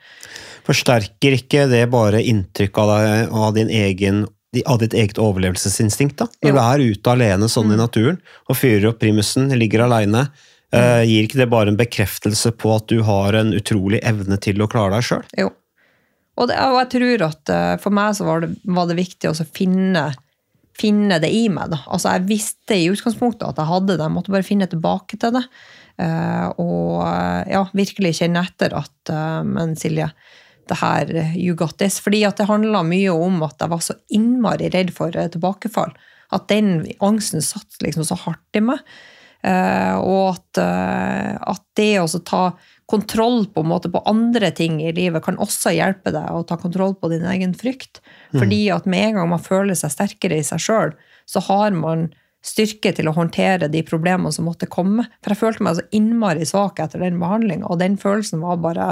Forsterker ikke det bare inntrykk av, deg, av, din egen, av ditt eget overlevelsesinstinkt? da? Når jo. du er ute alene sånn mm. i naturen og fyrer opp primusen, ligger aleine, mm. Uh, gir ikke det bare en bekreftelse på at du har en utrolig evne til å klare deg sjøl? Jo. Og, det, og, jeg tror at uh, for meg så var det, var det viktig å finne finne det i meg. Da. Altså, jeg visste i utgangspunktet at jeg hadde det, jeg måtte bare finne tilbake til det. Uh, og ja, virkelig kjenne etter at Men Silje, det her, you got this. Fordi det handla mye om at jeg var så innmari redd for tilbakefall. At den angsten satt liksom så hardt i meg. Og at, at det å ta kontroll på, måte, på andre ting i livet kan også hjelpe deg å ta kontroll på din egen frykt. Mm. Fordi at med en gang man føler seg sterkere i seg sjøl, så har man styrke til å håndtere de problemene som måtte komme. For jeg følte meg så innmari svak etter den behandlinga, og den følelsen var bare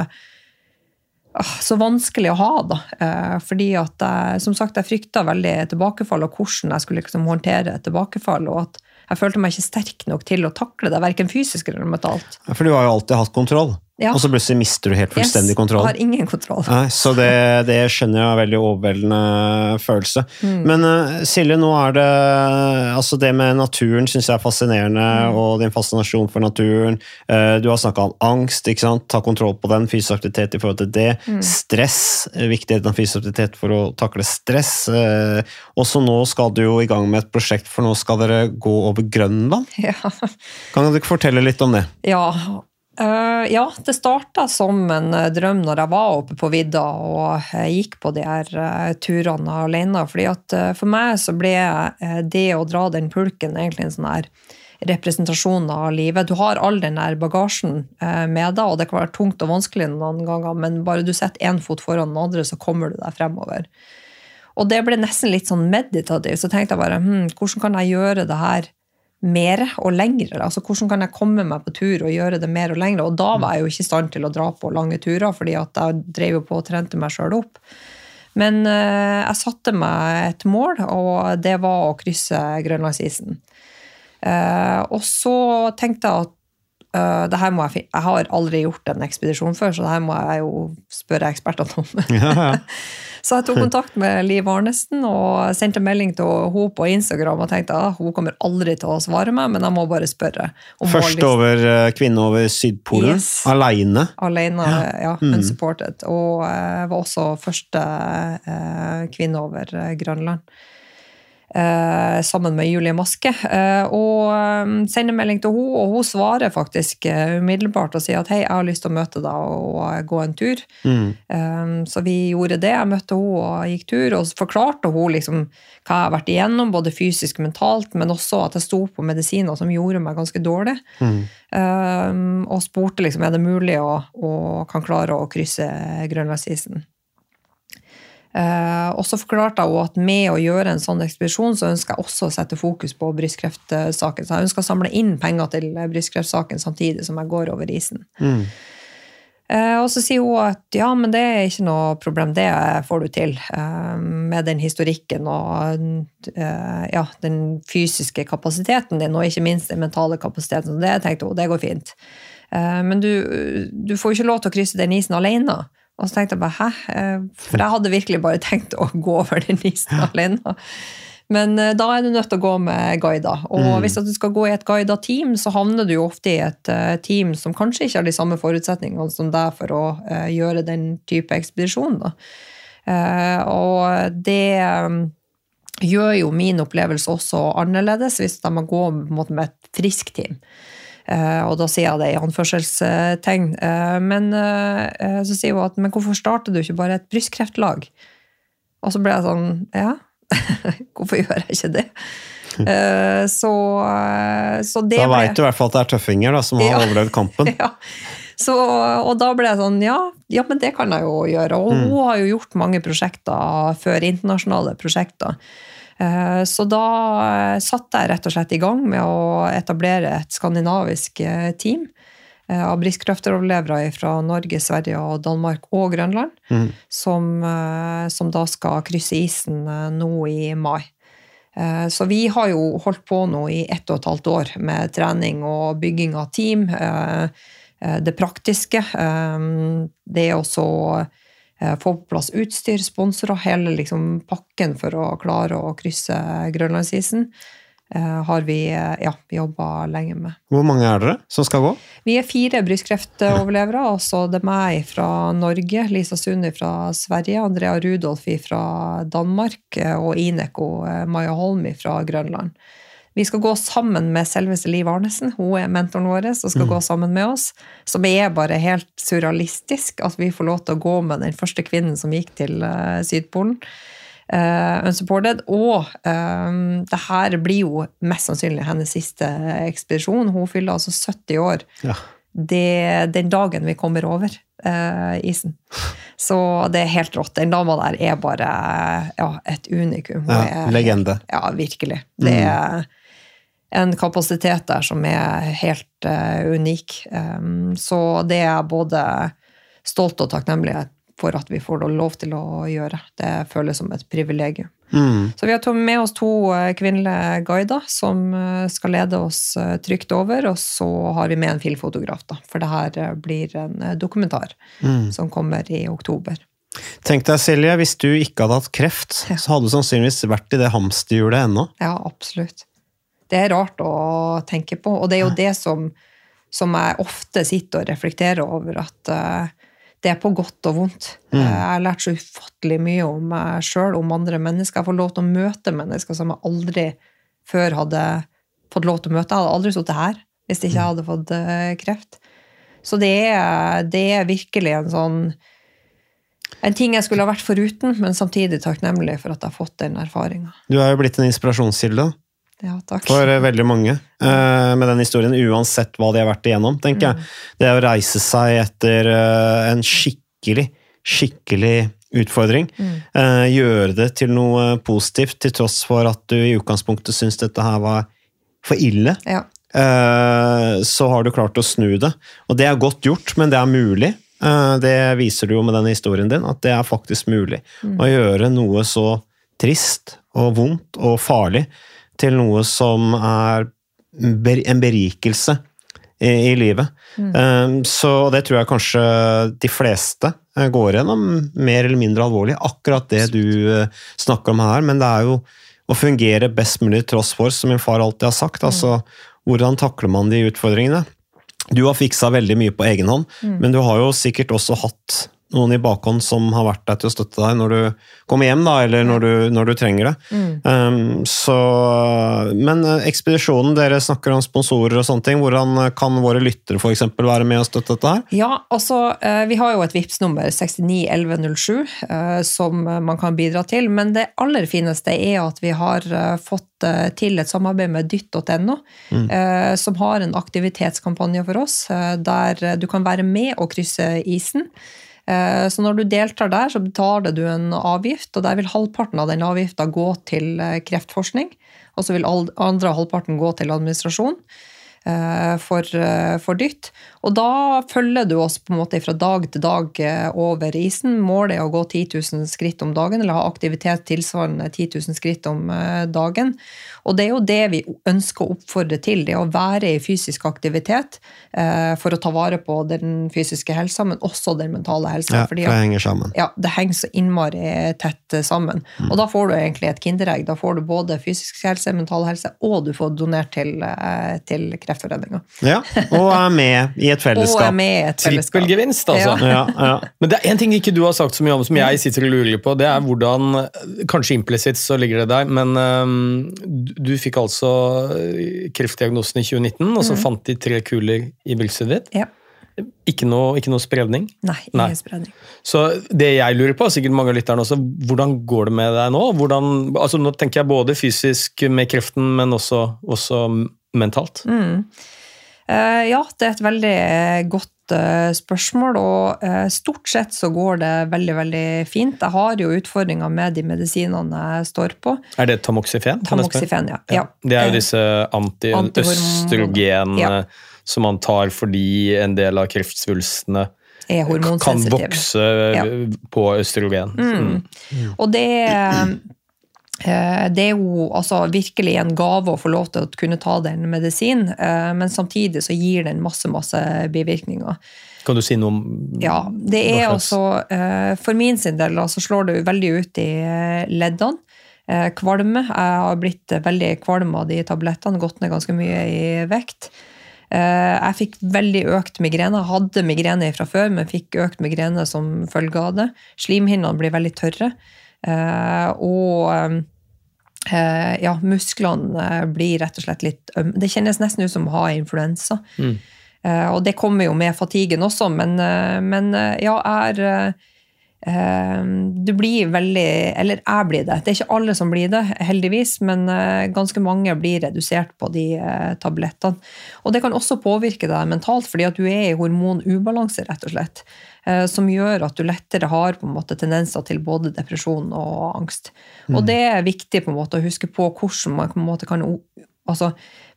ah, så vanskelig å ha, da. Eh, fordi at jeg, som sagt, jeg frykta veldig tilbakefall, og hvordan jeg skulle liksom håndtere tilbakefall. og at jeg følte meg ikke sterk nok til å takle det, verken fysisk eller mentalt. For du har jo alltid hatt kontroll? Ja. Og så plutselig mister du helt fullstendig yes, kontroll. Har ingen kontroll. Nei, så det, det, skjønner jeg er veldig overveldende følelse. Mm. Men uh, Silje, nå er det altså det med naturen syns jeg er fascinerende, mm. og din fascinasjon for naturen. Uh, du har snakka om angst, ikke sant? ta kontroll på den, fysisk aktivitet i forhold til det. Mm. Stress, viktigheten av fysisk aktivitet for å takle stress. Og så nå skal du jo i gang med et prosjekt, for nå skal dere gå over Grønland. *laughs* Ja. Kan du fortelle litt om det? Ja, Uh, ja, det starta som en uh, drøm når jeg var oppe på vidda og uh, gikk på de her turene alene. fordi at For meg så ble det å dra den pulken egentlig en sånn her representasjon av livet. Du har all den der bagasjen med deg, og det kan være tungt og vanskelig noen ganger, men bare du setter én fot foran den andre, så kommer du deg fremover. Og det ble nesten litt sånn meditativt. Så tenkte jeg bare hm, hvordan kan jeg gjøre det her mer og lengre. Altså, hvordan kan jeg komme meg på tur og gjøre det mer og lengre? Og da var jeg jo ikke i stand til å dra på lange turer, fordi at jeg drev jo på og trente meg sjøl opp. Men uh, jeg satte meg et mål, og det var å krysse grønlandsisen. Uh, og så tenkte jeg at uh, jeg, jeg har aldri gjort en ekspedisjon før, så det her må jeg jo spørre ekspertene om. Ja, ja. *laughs* Så jeg tok *laughs* kontakt med Liv Arnesen og sendte melding til henne på Instagram og tenkte at ah, hun kommer aldri til å svare meg, men jeg må bare spørre. Først over eh, kvinne over Sydpolen? Yes. Aleine? Aleine, ja. Mm. Unsupported. Og jeg var også første eh, kvinne over eh, Grønland. Eh, sammen med Julie Maske. Eh, og um, sender melding til henne, og hun svarer faktisk umiddelbart og sier at hei, jeg har lyst til å møte deg og, og gå en tur. Mm. Så vi gjorde det. Jeg møtte henne og gikk tur, og forklarte hun liksom hva jeg har vært igjennom, både fysisk og mentalt, men også at jeg sto på medisiner som gjorde meg ganske dårlig. Mm. Og spurte liksom er det mulig å, å kan klare å krysse Grønlandsisen. Uh, og så forklarte hun at med å gjøre en sånn ekspedisjon, så ønsker jeg også å sette fokus på brystkreftsaken. Så jeg ønsker å samle inn penger til brystkreftsaken samtidig som jeg går over isen. Mm. Uh, og så sier hun at ja, men det er ikke noe problem, det får du til. Uh, med den historikken og ja, den fysiske kapasiteten din, og ikke minst den mentale kapasiteten. Så det tenkte hun, det går fint. men du, du får jo ikke lov til å krysse den isen alene. Og så tenkte jeg bare hæ? Eh, for jeg hadde virkelig bare tenkt å gå over den isen alene. Men eh, da er du nødt til å gå med guider. Og mm. hvis du skal gå i et guida team, så havner du jo ofte i et uh, team som kanskje ikke har de samme forutsetningene som deg for å gjøre den type ekspedisjon. da. Eh, og det gjør jo min opplevelse også annerledes hvis de må gå med et friskt team. Eh, og da sier jeg det i anførselstegn. Eh, men eh, så sier hun at men hvorfor starter du ikke bare et brystkreftlag? Og så ble jeg sånn Ja, *laughs* hvorfor gjør jeg ikke det? Så, så det Da veit du i hvert fall at det er tøffinger da, som har Ja. overlevd kampen. *laughs* ja. Så, og da ble jeg sånn, ja, ja, men det kan jeg jo gjøre. Og Mm. hun har jo gjort mange prosjekter før, internasjonale prosjekter. Eh, Så da eh, satte jeg rett og slett i gang med å etablere et skandinavisk eh, team av brystkreftoverlevere fra Norge, Sverige, og Danmark og Grønland, Mm. som, som da skal krysse isen nå i mai. Så vi har jo holdt på nå i ett og et halvt år med trening og bygging av team. Det praktiske. Det er også få på plass utstyr, sponsorer, hele liksom pakken for å klare å krysse Grønlandsisen, eh, har vi eh, ja, jobba lenge med. Hvor mange er dere som skal gå? Vi er fire brystkreftoverlevere. og så det er meg fra Norge, Lisa Sunni fra Sverige, Andrea Rudolfi fra Danmark eh, og Ineko eh, Maja Holmi fra Grønland. Vi skal gå sammen med selveste Liv Arnesen. Hun er mentoren vår og skal Mm. gå sammen med oss. Som er bare helt surrealistisk at vi får lov til å gå med den første kvinnen som gikk til uh, Sydpolen. Uh, unsupported. Og um, det her blir jo mest sannsynlig hennes siste ekspedisjon. Hun fyller altså 70 år Ja. det, den dagen vi kommer over uh, isen. Så det er helt rått. Den dama der er bare ja, et unikum. Hun Ja, er, legende. Ja, virkelig. Det er en kapasitet der som er helt uh, unik. Um, så det er jeg både stolt og takknemlig for at vi får lov til å gjøre. Det føles som et privilegium. Mm. Så vi har med oss to eh, kvinnelige guider som eh, skal lede oss trygt over, og så har vi med en filmfotograf, da, for det her blir en dokumentar Mm. som kommer i oktober. Tenk deg, Silje, hvis du ikke hadde hatt kreft, så hadde du sannsynligvis vært i det hamsterhjulet ennå. Ja, absolutt. Det er rart å tenke på, og det er jo det som, som jeg ofte sitter og reflekterer over, at uh, det er på godt og vondt. Mm. Eh, Jeg har lært så ufattelig mye om meg sjøl, om andre mennesker. Jeg får lov til å møte mennesker som jeg aldri før hadde fått lov til å møte. Jeg hadde aldri sittet her hvis ikke jeg hadde fått eh, kreft. Så det er, det er virkelig en sånn en ting jeg skulle ha vært foruten, men samtidig takknemlig for at jeg har fått den erfaringa. Du er jo blitt en inspirasjonskilde Ja, for eh, veldig mange eh, med den historien, uansett hva de har vært igjennom, tenker jeg. Det å reise seg etter eh, en skikkelig, skikkelig utfordring. Mm. gjøre det til noe positivt, til tross for at du i utgangspunktet syns dette her var for ille. Ja. så har du klart å snu det. Og det er godt gjort, men det er mulig. Det viser du jo med den historien din, at det er faktisk mulig. Mm. Å gjøre noe så trist og vondt og farlig til noe som er en berikelse i, i livet. Mm. Eh, Så det tror jeg kanskje de fleste eh, går gjennom mer eller mindre alvorlig. Akkurat det du eh, snakker om her, men det er jo å fungere best mulig tross for, som min far alltid har sagt. Altså, hvordan takler man de utfordringene? Du har fiksa veldig mye på egen hånd, Mm. men du har jo sikkert også hatt noen i bakhånd som har vært der til å støtte deg når du kommer hjem, da, eller når du, når du trenger det. Mm. Um, så, men eh, ekspedisjonen, dere snakker om sponsorer og sånne ting. Hvordan eh, kan våre lyttere eksempel være med og støtte dette her? Ja, altså, eh, vi har jo et VIPS-nummer 691107 eh, som man kan bidra til, men det aller fineste er at vi har fått til et samarbeid med dytt.no, Mm. som har en aktivitetskampanje for oss, der du kan være med og krysse isen. Eh, Så når du deltar der, så betaler du en avgift, og der vil halvparten av den avgifta gå til eh, kreftforskning, og så vil andre halvparten gå til administrasjon eh, for, for dytt. Og da følger du oss på en måte fra dag til dag over isen. Målet er å gå 10 000 skritt om dagen, eller ha aktivitet tilsvarende 10 000 skritt om dagen. Og det er jo det vi ønsker å oppfordre til, det å være i fysisk aktivitet eh, for å ta vare på den fysiske helsa, men også den mentale helsa. Ja, fordi det henger sammen. ja, det henger så innmari tett sammen. sammen. Og da får du egentlig et kinderegg. Da får du både fysisk helse, mental helse, og du får donert til, eh, til Kreftforeninga. Ja, og er med i et *laughs* Og fellesskap. er med i et fellesskap. Trippelgevinst, altså. Ja. Ja, ja. Men det er en ting ikke du har sagt så mye om, som jeg sitter og lurer på. Det er hvordan Kanskje implisitt så ligger det der, men øhm, du- fikk altså kreftdiagnosen i 2019, og så fant de tre kuler i brystet ditt. Ja. Ikke noe, ikke noe spredning. Nei, Nei. ingen spredning. Så det jeg lurer på, sikkert mange av lytterne også, hvordan går det med deg nå? Hvordan, altså nå tenker jeg både fysisk med kreften, men også, også mentalt. Mm. Uh, ja, det er et veldig eh, godt eh, spørsmål, og eh, stort sett så går det veldig, veldig fint. Jeg har jo utfordringer med de medisinene jeg står på. Er det tamoxifen? Tamoxifen, ja. ja. Det er jo Eh, disse antiøstrogen Ja. som man tar fordi en del av kreftsvulstene kan vokse Ja. på østrogen. Mm. Og det, eh, det er jo altså virkelig en gave å få lov til å kunne ta den medisin, eh, men samtidig så gir den masse, masse bivirkninger. Kan du si noe om Ja, det er altså eh, For min sin del altså, slår det veldig ut i eh, leddene. Eh, Kvalme. Jeg har blitt eh, veldig kvalm av de tablettene, gått ned ganske mye i vekt. Eh, Jeg fikk veldig økt migrene. Jeg hadde migrene fra før, men fikk økt migrene som følge av det. Slimhinnene blir veldig tørre. Eh, Og eh, ja, musklene eh, blir rett og slett litt ømme. Det kjennes nesten ut som å ha influensa. Mm. Eh, og det kommer jo med fatiguen også, men, men ja, er Du blir veldig Eller jeg blir det. Det er ikke alle som blir det, heldigvis, men ganske mange blir redusert på de tablettene. Og det kan også påvirke deg mentalt, fordi at du er i hormonubalanse, rett og slett. Eh, Som gjør at du lettere har på en måte tendenser til både depresjon og angst. Og det er viktig på en måte å huske på hvordan man på en måte kan altså,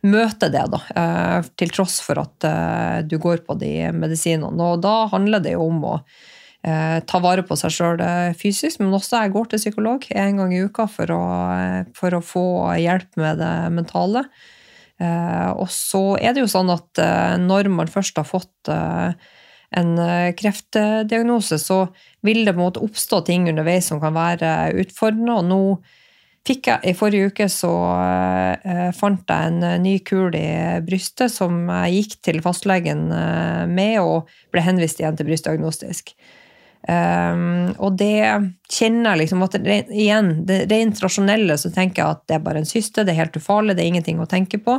møte det, da, eh, til tross for at eh, du går på de medisinene. Og da handler det jo om å ta vare på seg sjøl fysisk, men også jeg går til psykolog en gang i uka for å, for å få hjelp med det mentale. Og så er det jo sånn at når man først har fått en eh, kreftdiagnose, så vil det måte oppstå ting underveis som kan være utfordrende. Og nå fikk jeg i forrige uke så eh, fant jeg en eh, ny kul i brystet som jeg gikk til fastlegen eh, med, og ble henvist igjen til brystdiagnostisk. Um, og det kjenner jeg liksom at igjen, det rent rasjonelle så tenker jeg at det er bare en syste, det er helt ufarlig, det er ingenting å tenke på.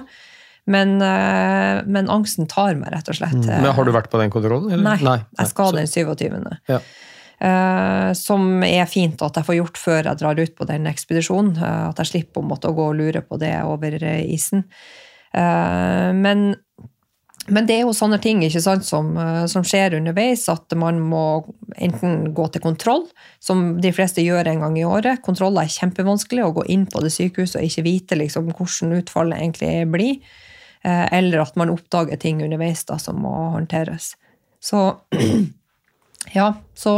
Men, eh, men angsten tar meg, rett og slett. Men Har du vært på den kontrollen? eller? Nei, jeg skal den 27. Ja. Uh, som er fint at jeg får gjort før jeg drar ut på den ekspedisjonen. Uh, at jeg slipper å måtte gå og lure på det over eh, isen. Men, men det er jo sånne ting sant, som, som skjer underveis, at man må enten gå til kontroll, som de fleste gjør en gang i året. Kontroller er kjempevanskelig, å gå inn på det sykehuset og ikke vite liksom, hvordan utfallet egentlig blir. Eh, eller at man oppdager ting underveis da, som må håndteres. Så *clears throat* ja, så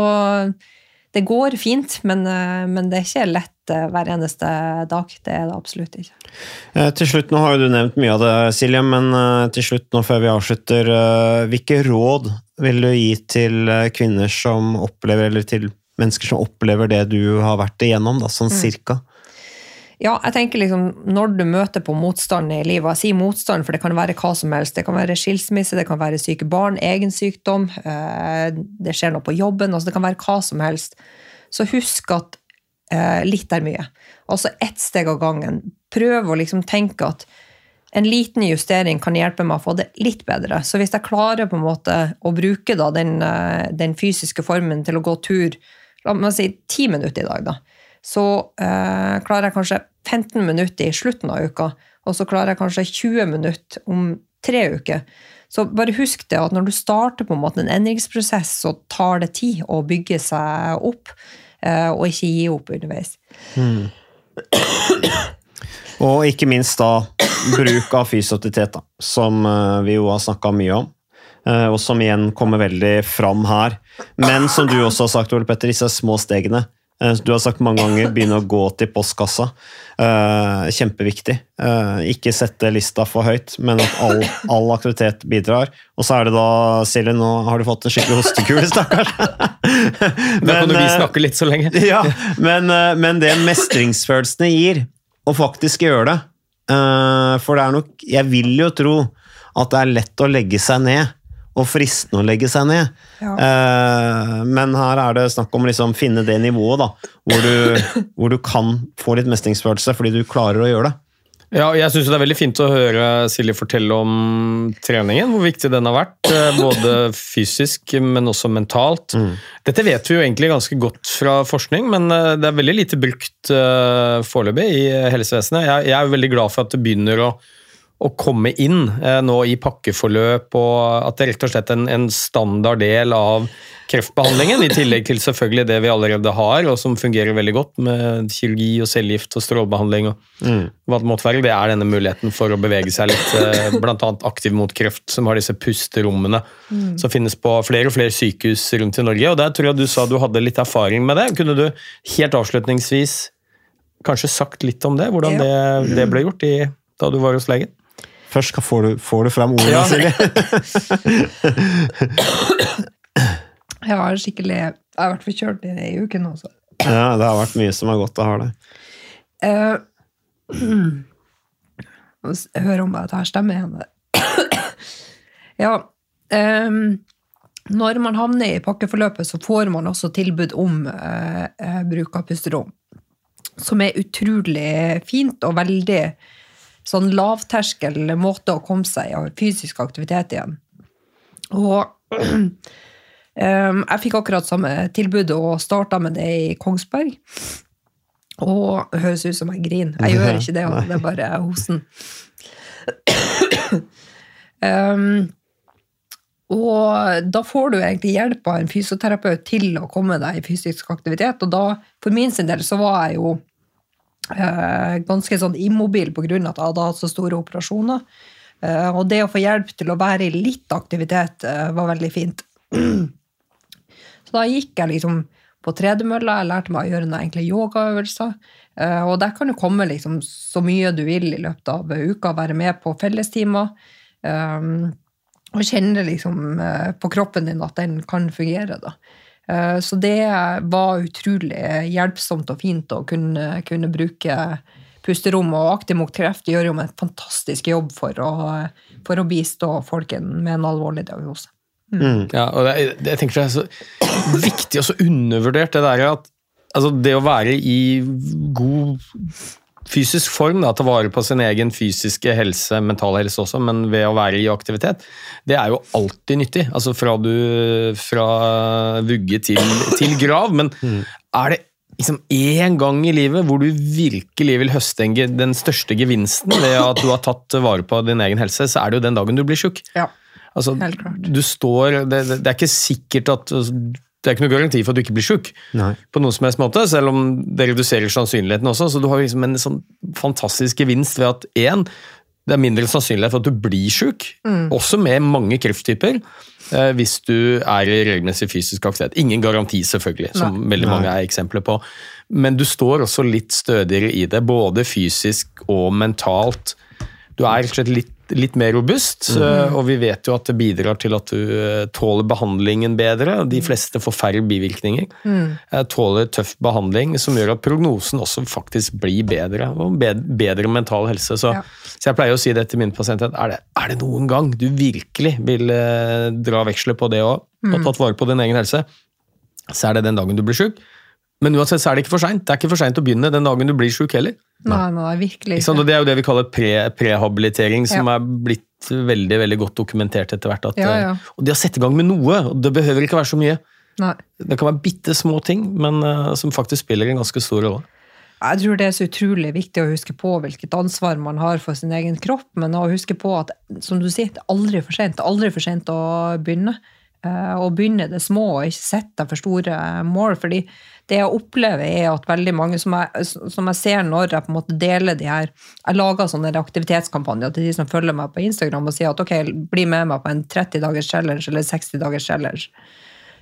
det går fint, men, eh, men det er ikke lett eh, hver eneste dag. Det er det absolutt ikke. Eh, Til slutt, nå har jo du nevnt mye av det, Silje, men eh, til slutt nå før vi avslutter, eh, hvilke råd vil du gi til kvinner som opplever, eller til mennesker som opplever det du har vært igjennom, da, sånn cirka? Ja, jeg tenker liksom, Når du møter på motstand i livet Jeg sier motstand, for det kan være hva som helst. Det kan være skilsmisse, det kan være syke barn, egen sykdom, eh, det skjer noe på jobben. altså Det kan være hva som helst. Så husk at eh, litt er mye. Altså ett steg av gangen. Prøv å liksom tenke at en liten justering kan hjelpe meg å få det litt bedre. Så hvis jeg klarer på en måte å bruke den, eh, den fysiske formen til å gå tur la meg si ti minutter i dag, da, så eh, klarer jeg kanskje 15 minutter i slutten av uka, og så klarer jeg kanskje 20 minutter om tre uker. Så bare husk det at når du starter på en måte en endringsprosess, så tar det tid å bygge seg opp, eh, og ikke gi opp underveis. Og ikke minst da bruk av da, som eh, vi jo har snakka mye om. eh, Og som igjen kommer veldig fram her. Men som du også har sagt, Ole Petter, disse små stegene. Eh, Du har sagt mange ganger begynne å gå til postkassa. Eh, Kjempeviktig. Eh, Ikke sette lista for høyt, men at all, all aktivitet bidrar. Og så er det da, Silje, nå har du fått en skikkelig hostekule, *laughs* stakkars. Da kan jo vi snakke litt så lenge. *laughs* ja, men, men det mestringsfølelsene gir, å faktisk gjøre det For det er nok Jeg vil jo tro at det er lett å legge seg ned. Og fristende å legge seg ned. Ja. Eh, men her er det snakk om å liksom finne det nivået da, hvor du, *coughs* hvor du kan få litt mestringsfølelse fordi du klarer å gjøre det. Ja, jeg synes Det er veldig fint å høre Silje fortelle om treningen, hvor viktig den har vært. eh, Både fysisk, men også mentalt. Dette vet vi jo egentlig ganske godt fra forskning, men eh, det er veldig lite brukt uh, foreløpig i helsevesenet. Jeg, jeg er veldig glad for at det begynner å, å komme inn eh, nå i pakkeforløp, og at det er rett og slett en, en standard del av kreftbehandlingen, i tillegg til selvfølgelig det vi allerede har, og som fungerer veldig godt med kirurgi og cellegift og strålebehandling og hva det måtte være. Det er denne muligheten for å bevege seg litt, eh, annet aktiv mot kreft, som har disse pusterommene som finnes på flere og flere sykehus rundt i Norge. og Der tror jeg du sa du hadde litt erfaring med det. Kunne du helt avslutningsvis kanskje sagt litt om det? Hvordan det, det ble gjort i, da du var hos legen? Først får, du, får du fram ordene, Silje. *laughs* Jeg har skikkelig Jeg har vært forkjølt i ei uke nå, så. Ja, det har vært mye som har gått. og har det. Uh, jeg hører om at jeg har stemme igjen. *coughs* ja. Um, når man havner i pakkeforløpet, så får man også tilbud om uh, eh, bruk av pusterom. Som er utrolig fint og veldig sånn lavterskel måte å komme seg i fysisk aktivitet igjen. Og *clears throat* jeg fikk akkurat samme tilbud og starta med det i Kongsberg. Og det høres ut som jeg griner. Jeg gjør ikke det, *laughs* det er bare hosen. *clears throat* um, og da får du egentlig hjelp av en fysioterapeut til å komme deg i fysisk aktivitet. Og da, for min sin del, så var jeg jo ganske sånn immobil av at jeg hadde hatt så store operasjoner. Eh, og det å få hjelp til å være i litt aktivitet eh, var veldig fint. *clears throat* Så da gikk jeg liksom på tredemølla, jeg lærte meg å gjøre noen enkle yogaøvelser. Eh, Og der kan du komme liksom så mye du vil i løpet av uka, være med på fellestimer. Og kjenne liksom eh, på kroppen din at den kan fungere. da. Eh, Så det var utrolig hjelpsomt og fint å kunne, kunne bruke pusterom. Og Aktiv mot kreft gjør jo en fantastisk jobb for å, for å bistå folk med en alvorlig diagnose. Ja, og det, er- det, jeg tenker det er så viktig og så undervurdert det der at altså det å være i god fysisk form, da, ta vare på sin egen fysiske helse, mentale helse også, men ved å være i aktivitet, det er jo alltid nyttig. Altså fra, du, fra vugge til, til grav. Men er det liksom én gang i livet hvor du virkelig vil høste en, den største gevinsten ved at du har tatt vare på din egen helse, så er det jo den dagen du blir sjuk. Ja. Altså, Helt klart. du står, det, det, det er ikke sikkert at altså, Det er ikke noe garanti for at du ikke blir sjuk, på noen som helst måte, selv om det reduserer sannsynligheten også. Så du har liksom en sånn fantastisk gevinst ved at én, det er mindre sannsynlighet for at du blir sjuk, også med mange krefttyper, eh, hvis du er i regelmessig fysisk aktivitet. Ingen garanti, selvfølgelig, som veldig mange er eksempler på. Men du står også litt stødigere i det, både fysisk og mentalt. Du er rett og slett litt, litt mer robust, eh, og vi vet jo at det bidrar til at du eh, tåler behandlingen bedre. De fleste får færre bivirkninger. Mm. Tåler tøff behandling, som gjør at prognosen også faktisk blir bedre, og bedre mental helse. Så, Ja. så jeg pleier å si det til mine pasienter, er det, er det noen gang du virkelig vil eh, dra veksler på det òg, og tatt vare på din egen helse, så er det den dagen du blir sjuk. Men uansett så er det ikke for seint. Det er ikke for seint å begynne den dagen du blir sjuk heller. Nei, nei, virkelig Ikke Det er jo det vi kaller pre, prehabilitering, som Ja. er blitt veldig veldig godt dokumentert etter hvert. At, Ja, ja. eh, Og det å sette i gang med noe, og det behøver ikke være så mye. Nei. Det kan være bitte små ting, men uh, som faktisk spiller en ganske stor rolle. Jeg tror det er så utrolig viktig å huske på hvilket ansvar man har for sin egen kropp, men å huske på at som du sier, det er aldri for sent. Det er aldri for sent å begynne. Eh, Å begynne det små og ikke sette deg for store mål. fordi det jeg opplever, er at veldig mange som jeg, som jeg ser når jeg på en måte deler de her Jeg lager sånne aktivitetskampanjer til de som følger meg på Instagram og sier at ok, bli med meg på en 30 dagers challenge eller 60 dagers challenge.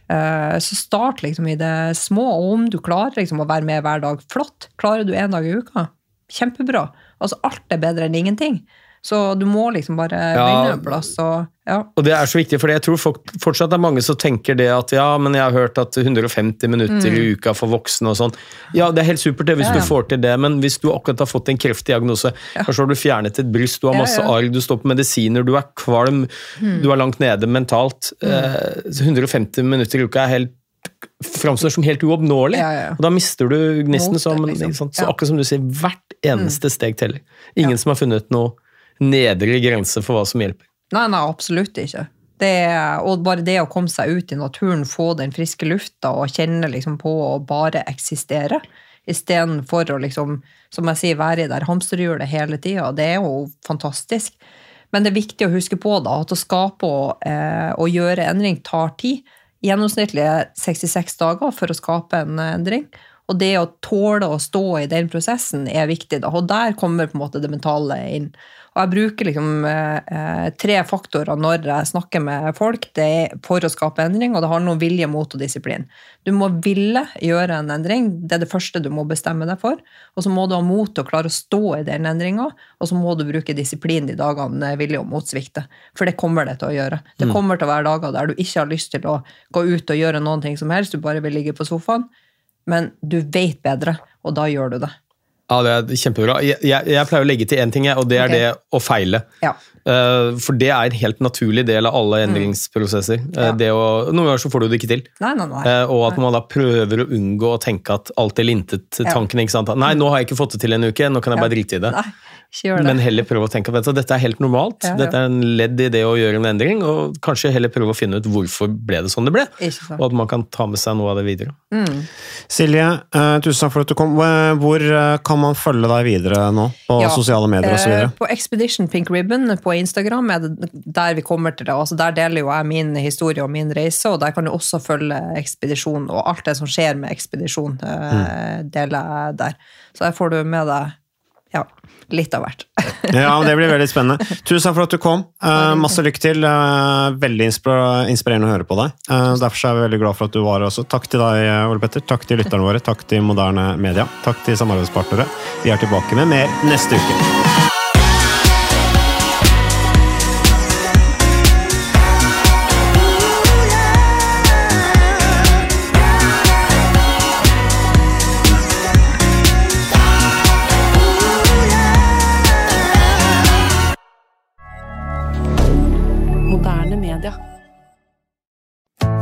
Eh, Så start liksom i det små, og om du klarer liksom å være med hver dag, flott. Klarer du én dag i uka, kjempebra. Altså Alt er bedre enn ingenting. Så du må liksom bare Ja. begynne en plass. Og, ja. Og det er så viktig, for jeg tror folk, fortsatt det er mange som tenker det at ja, men jeg har hørt at 150 minutter i uka for voksne og sånn. Ja, det er helt supert det hvis Mm. Ja, ja. du får til det, men hvis du akkurat har fått en kreftdiagnose, kanskje har du fjernet et bryst, du har masse ja. arr, du står på medisiner, du er kvalm, du er langt nede mentalt. Mm. Eh, 150 minutter i uka er helt framstår som helt uoppnåelig. Ja, ja. Og da mister du gnisten. Så, Motet, liksom. så Ja. Mm. akkurat som du sier, hvert eneste steg teller. Ingen som har funnet noe nedre grense for hva som hjelper. Nei, nei, absolutt ikke. Det, og bare det å komme seg ut i naturen, få den friske lufta og kjenne liksom på å bare eksistere, istedenfor å liksom, som jeg sier, være i der hamsterhjulet hele tida, det er jo fantastisk. Men det er viktig å huske på da, at å skape og, eh, og gjøre endring tar tid. Gjennomsnittlig 66 dager for å skape en endring. Og det å tåle å stå i den prosessen er viktig. Da. Og der kommer på en måte det mentale inn. Og jeg bruker liksom eh, eh, tre faktorer når jeg snakker med folk det er for å skape endring, og det handler om vilje, mot og disiplin. Du må ville gjøre en endring, det er det første du må bestemme deg for. Og så må du ha mot til å klare å stå i den endringa, og så må du bruke disiplin de dagene vilje og mot svikter. For det kommer det til å gjøre. Det kommer til å være dager der du ikke har lyst til å gå ut og gjøre noen ting som helst, du bare vil ligge på sofaen. Men du vet bedre, og da gjør du det. Ja, det er kjempebra. Jeg, jeg, jeg pleier å legge til én ting, og det er okay. det å feile. Ja. Uh, for det er en helt naturlig del av alle endringsprosesser. Eh, Mm. Ja. Uh, å, noen ganger så får du det ikke til. Nei, nei, nei. Uh, og at man da prøver å unngå å tenke at alt er lintet-tanken. ikke sant? Nei, nå har jeg ikke fått det til en uke, nå kan jeg bare drite i det. Nei. Men heller prøve å tenke at dette er helt normalt. Ja, ja. Dette er en ledd i det å gjøre en endring, og kanskje heller prøve å finne ut hvorfor ble det sånn det ble. Og at man kan ta med seg noe av det videre. Silje, eh, tusen takk for at du kom. Eh, Hvor eh, kan man følge deg videre nå? På Ja, sosiale medier osv.? eh, På Expedition Pink Ribbon på Instagram er det der vi kommer til det. Altså der deler jo jeg min historie og min reise, og der kan du også følge ekspedisjon og alt det som skjer med ekspedisjon, Mm. deler jeg der. Så der får du med deg ja, litt av hvert. *laughs* Ja, Det blir veldig spennende. Tusen takk for at du kom. Uh, masse lykke til. Uh, veldig inspirerende å høre på deg. Uh, derfor er vi veldig glad for at du var her også. Takk til deg, Ole Petter. Takk til lytterne våre. Takk til Moderne Media. Takk til samarbeidspartnere. Vi er tilbake med mer neste uke.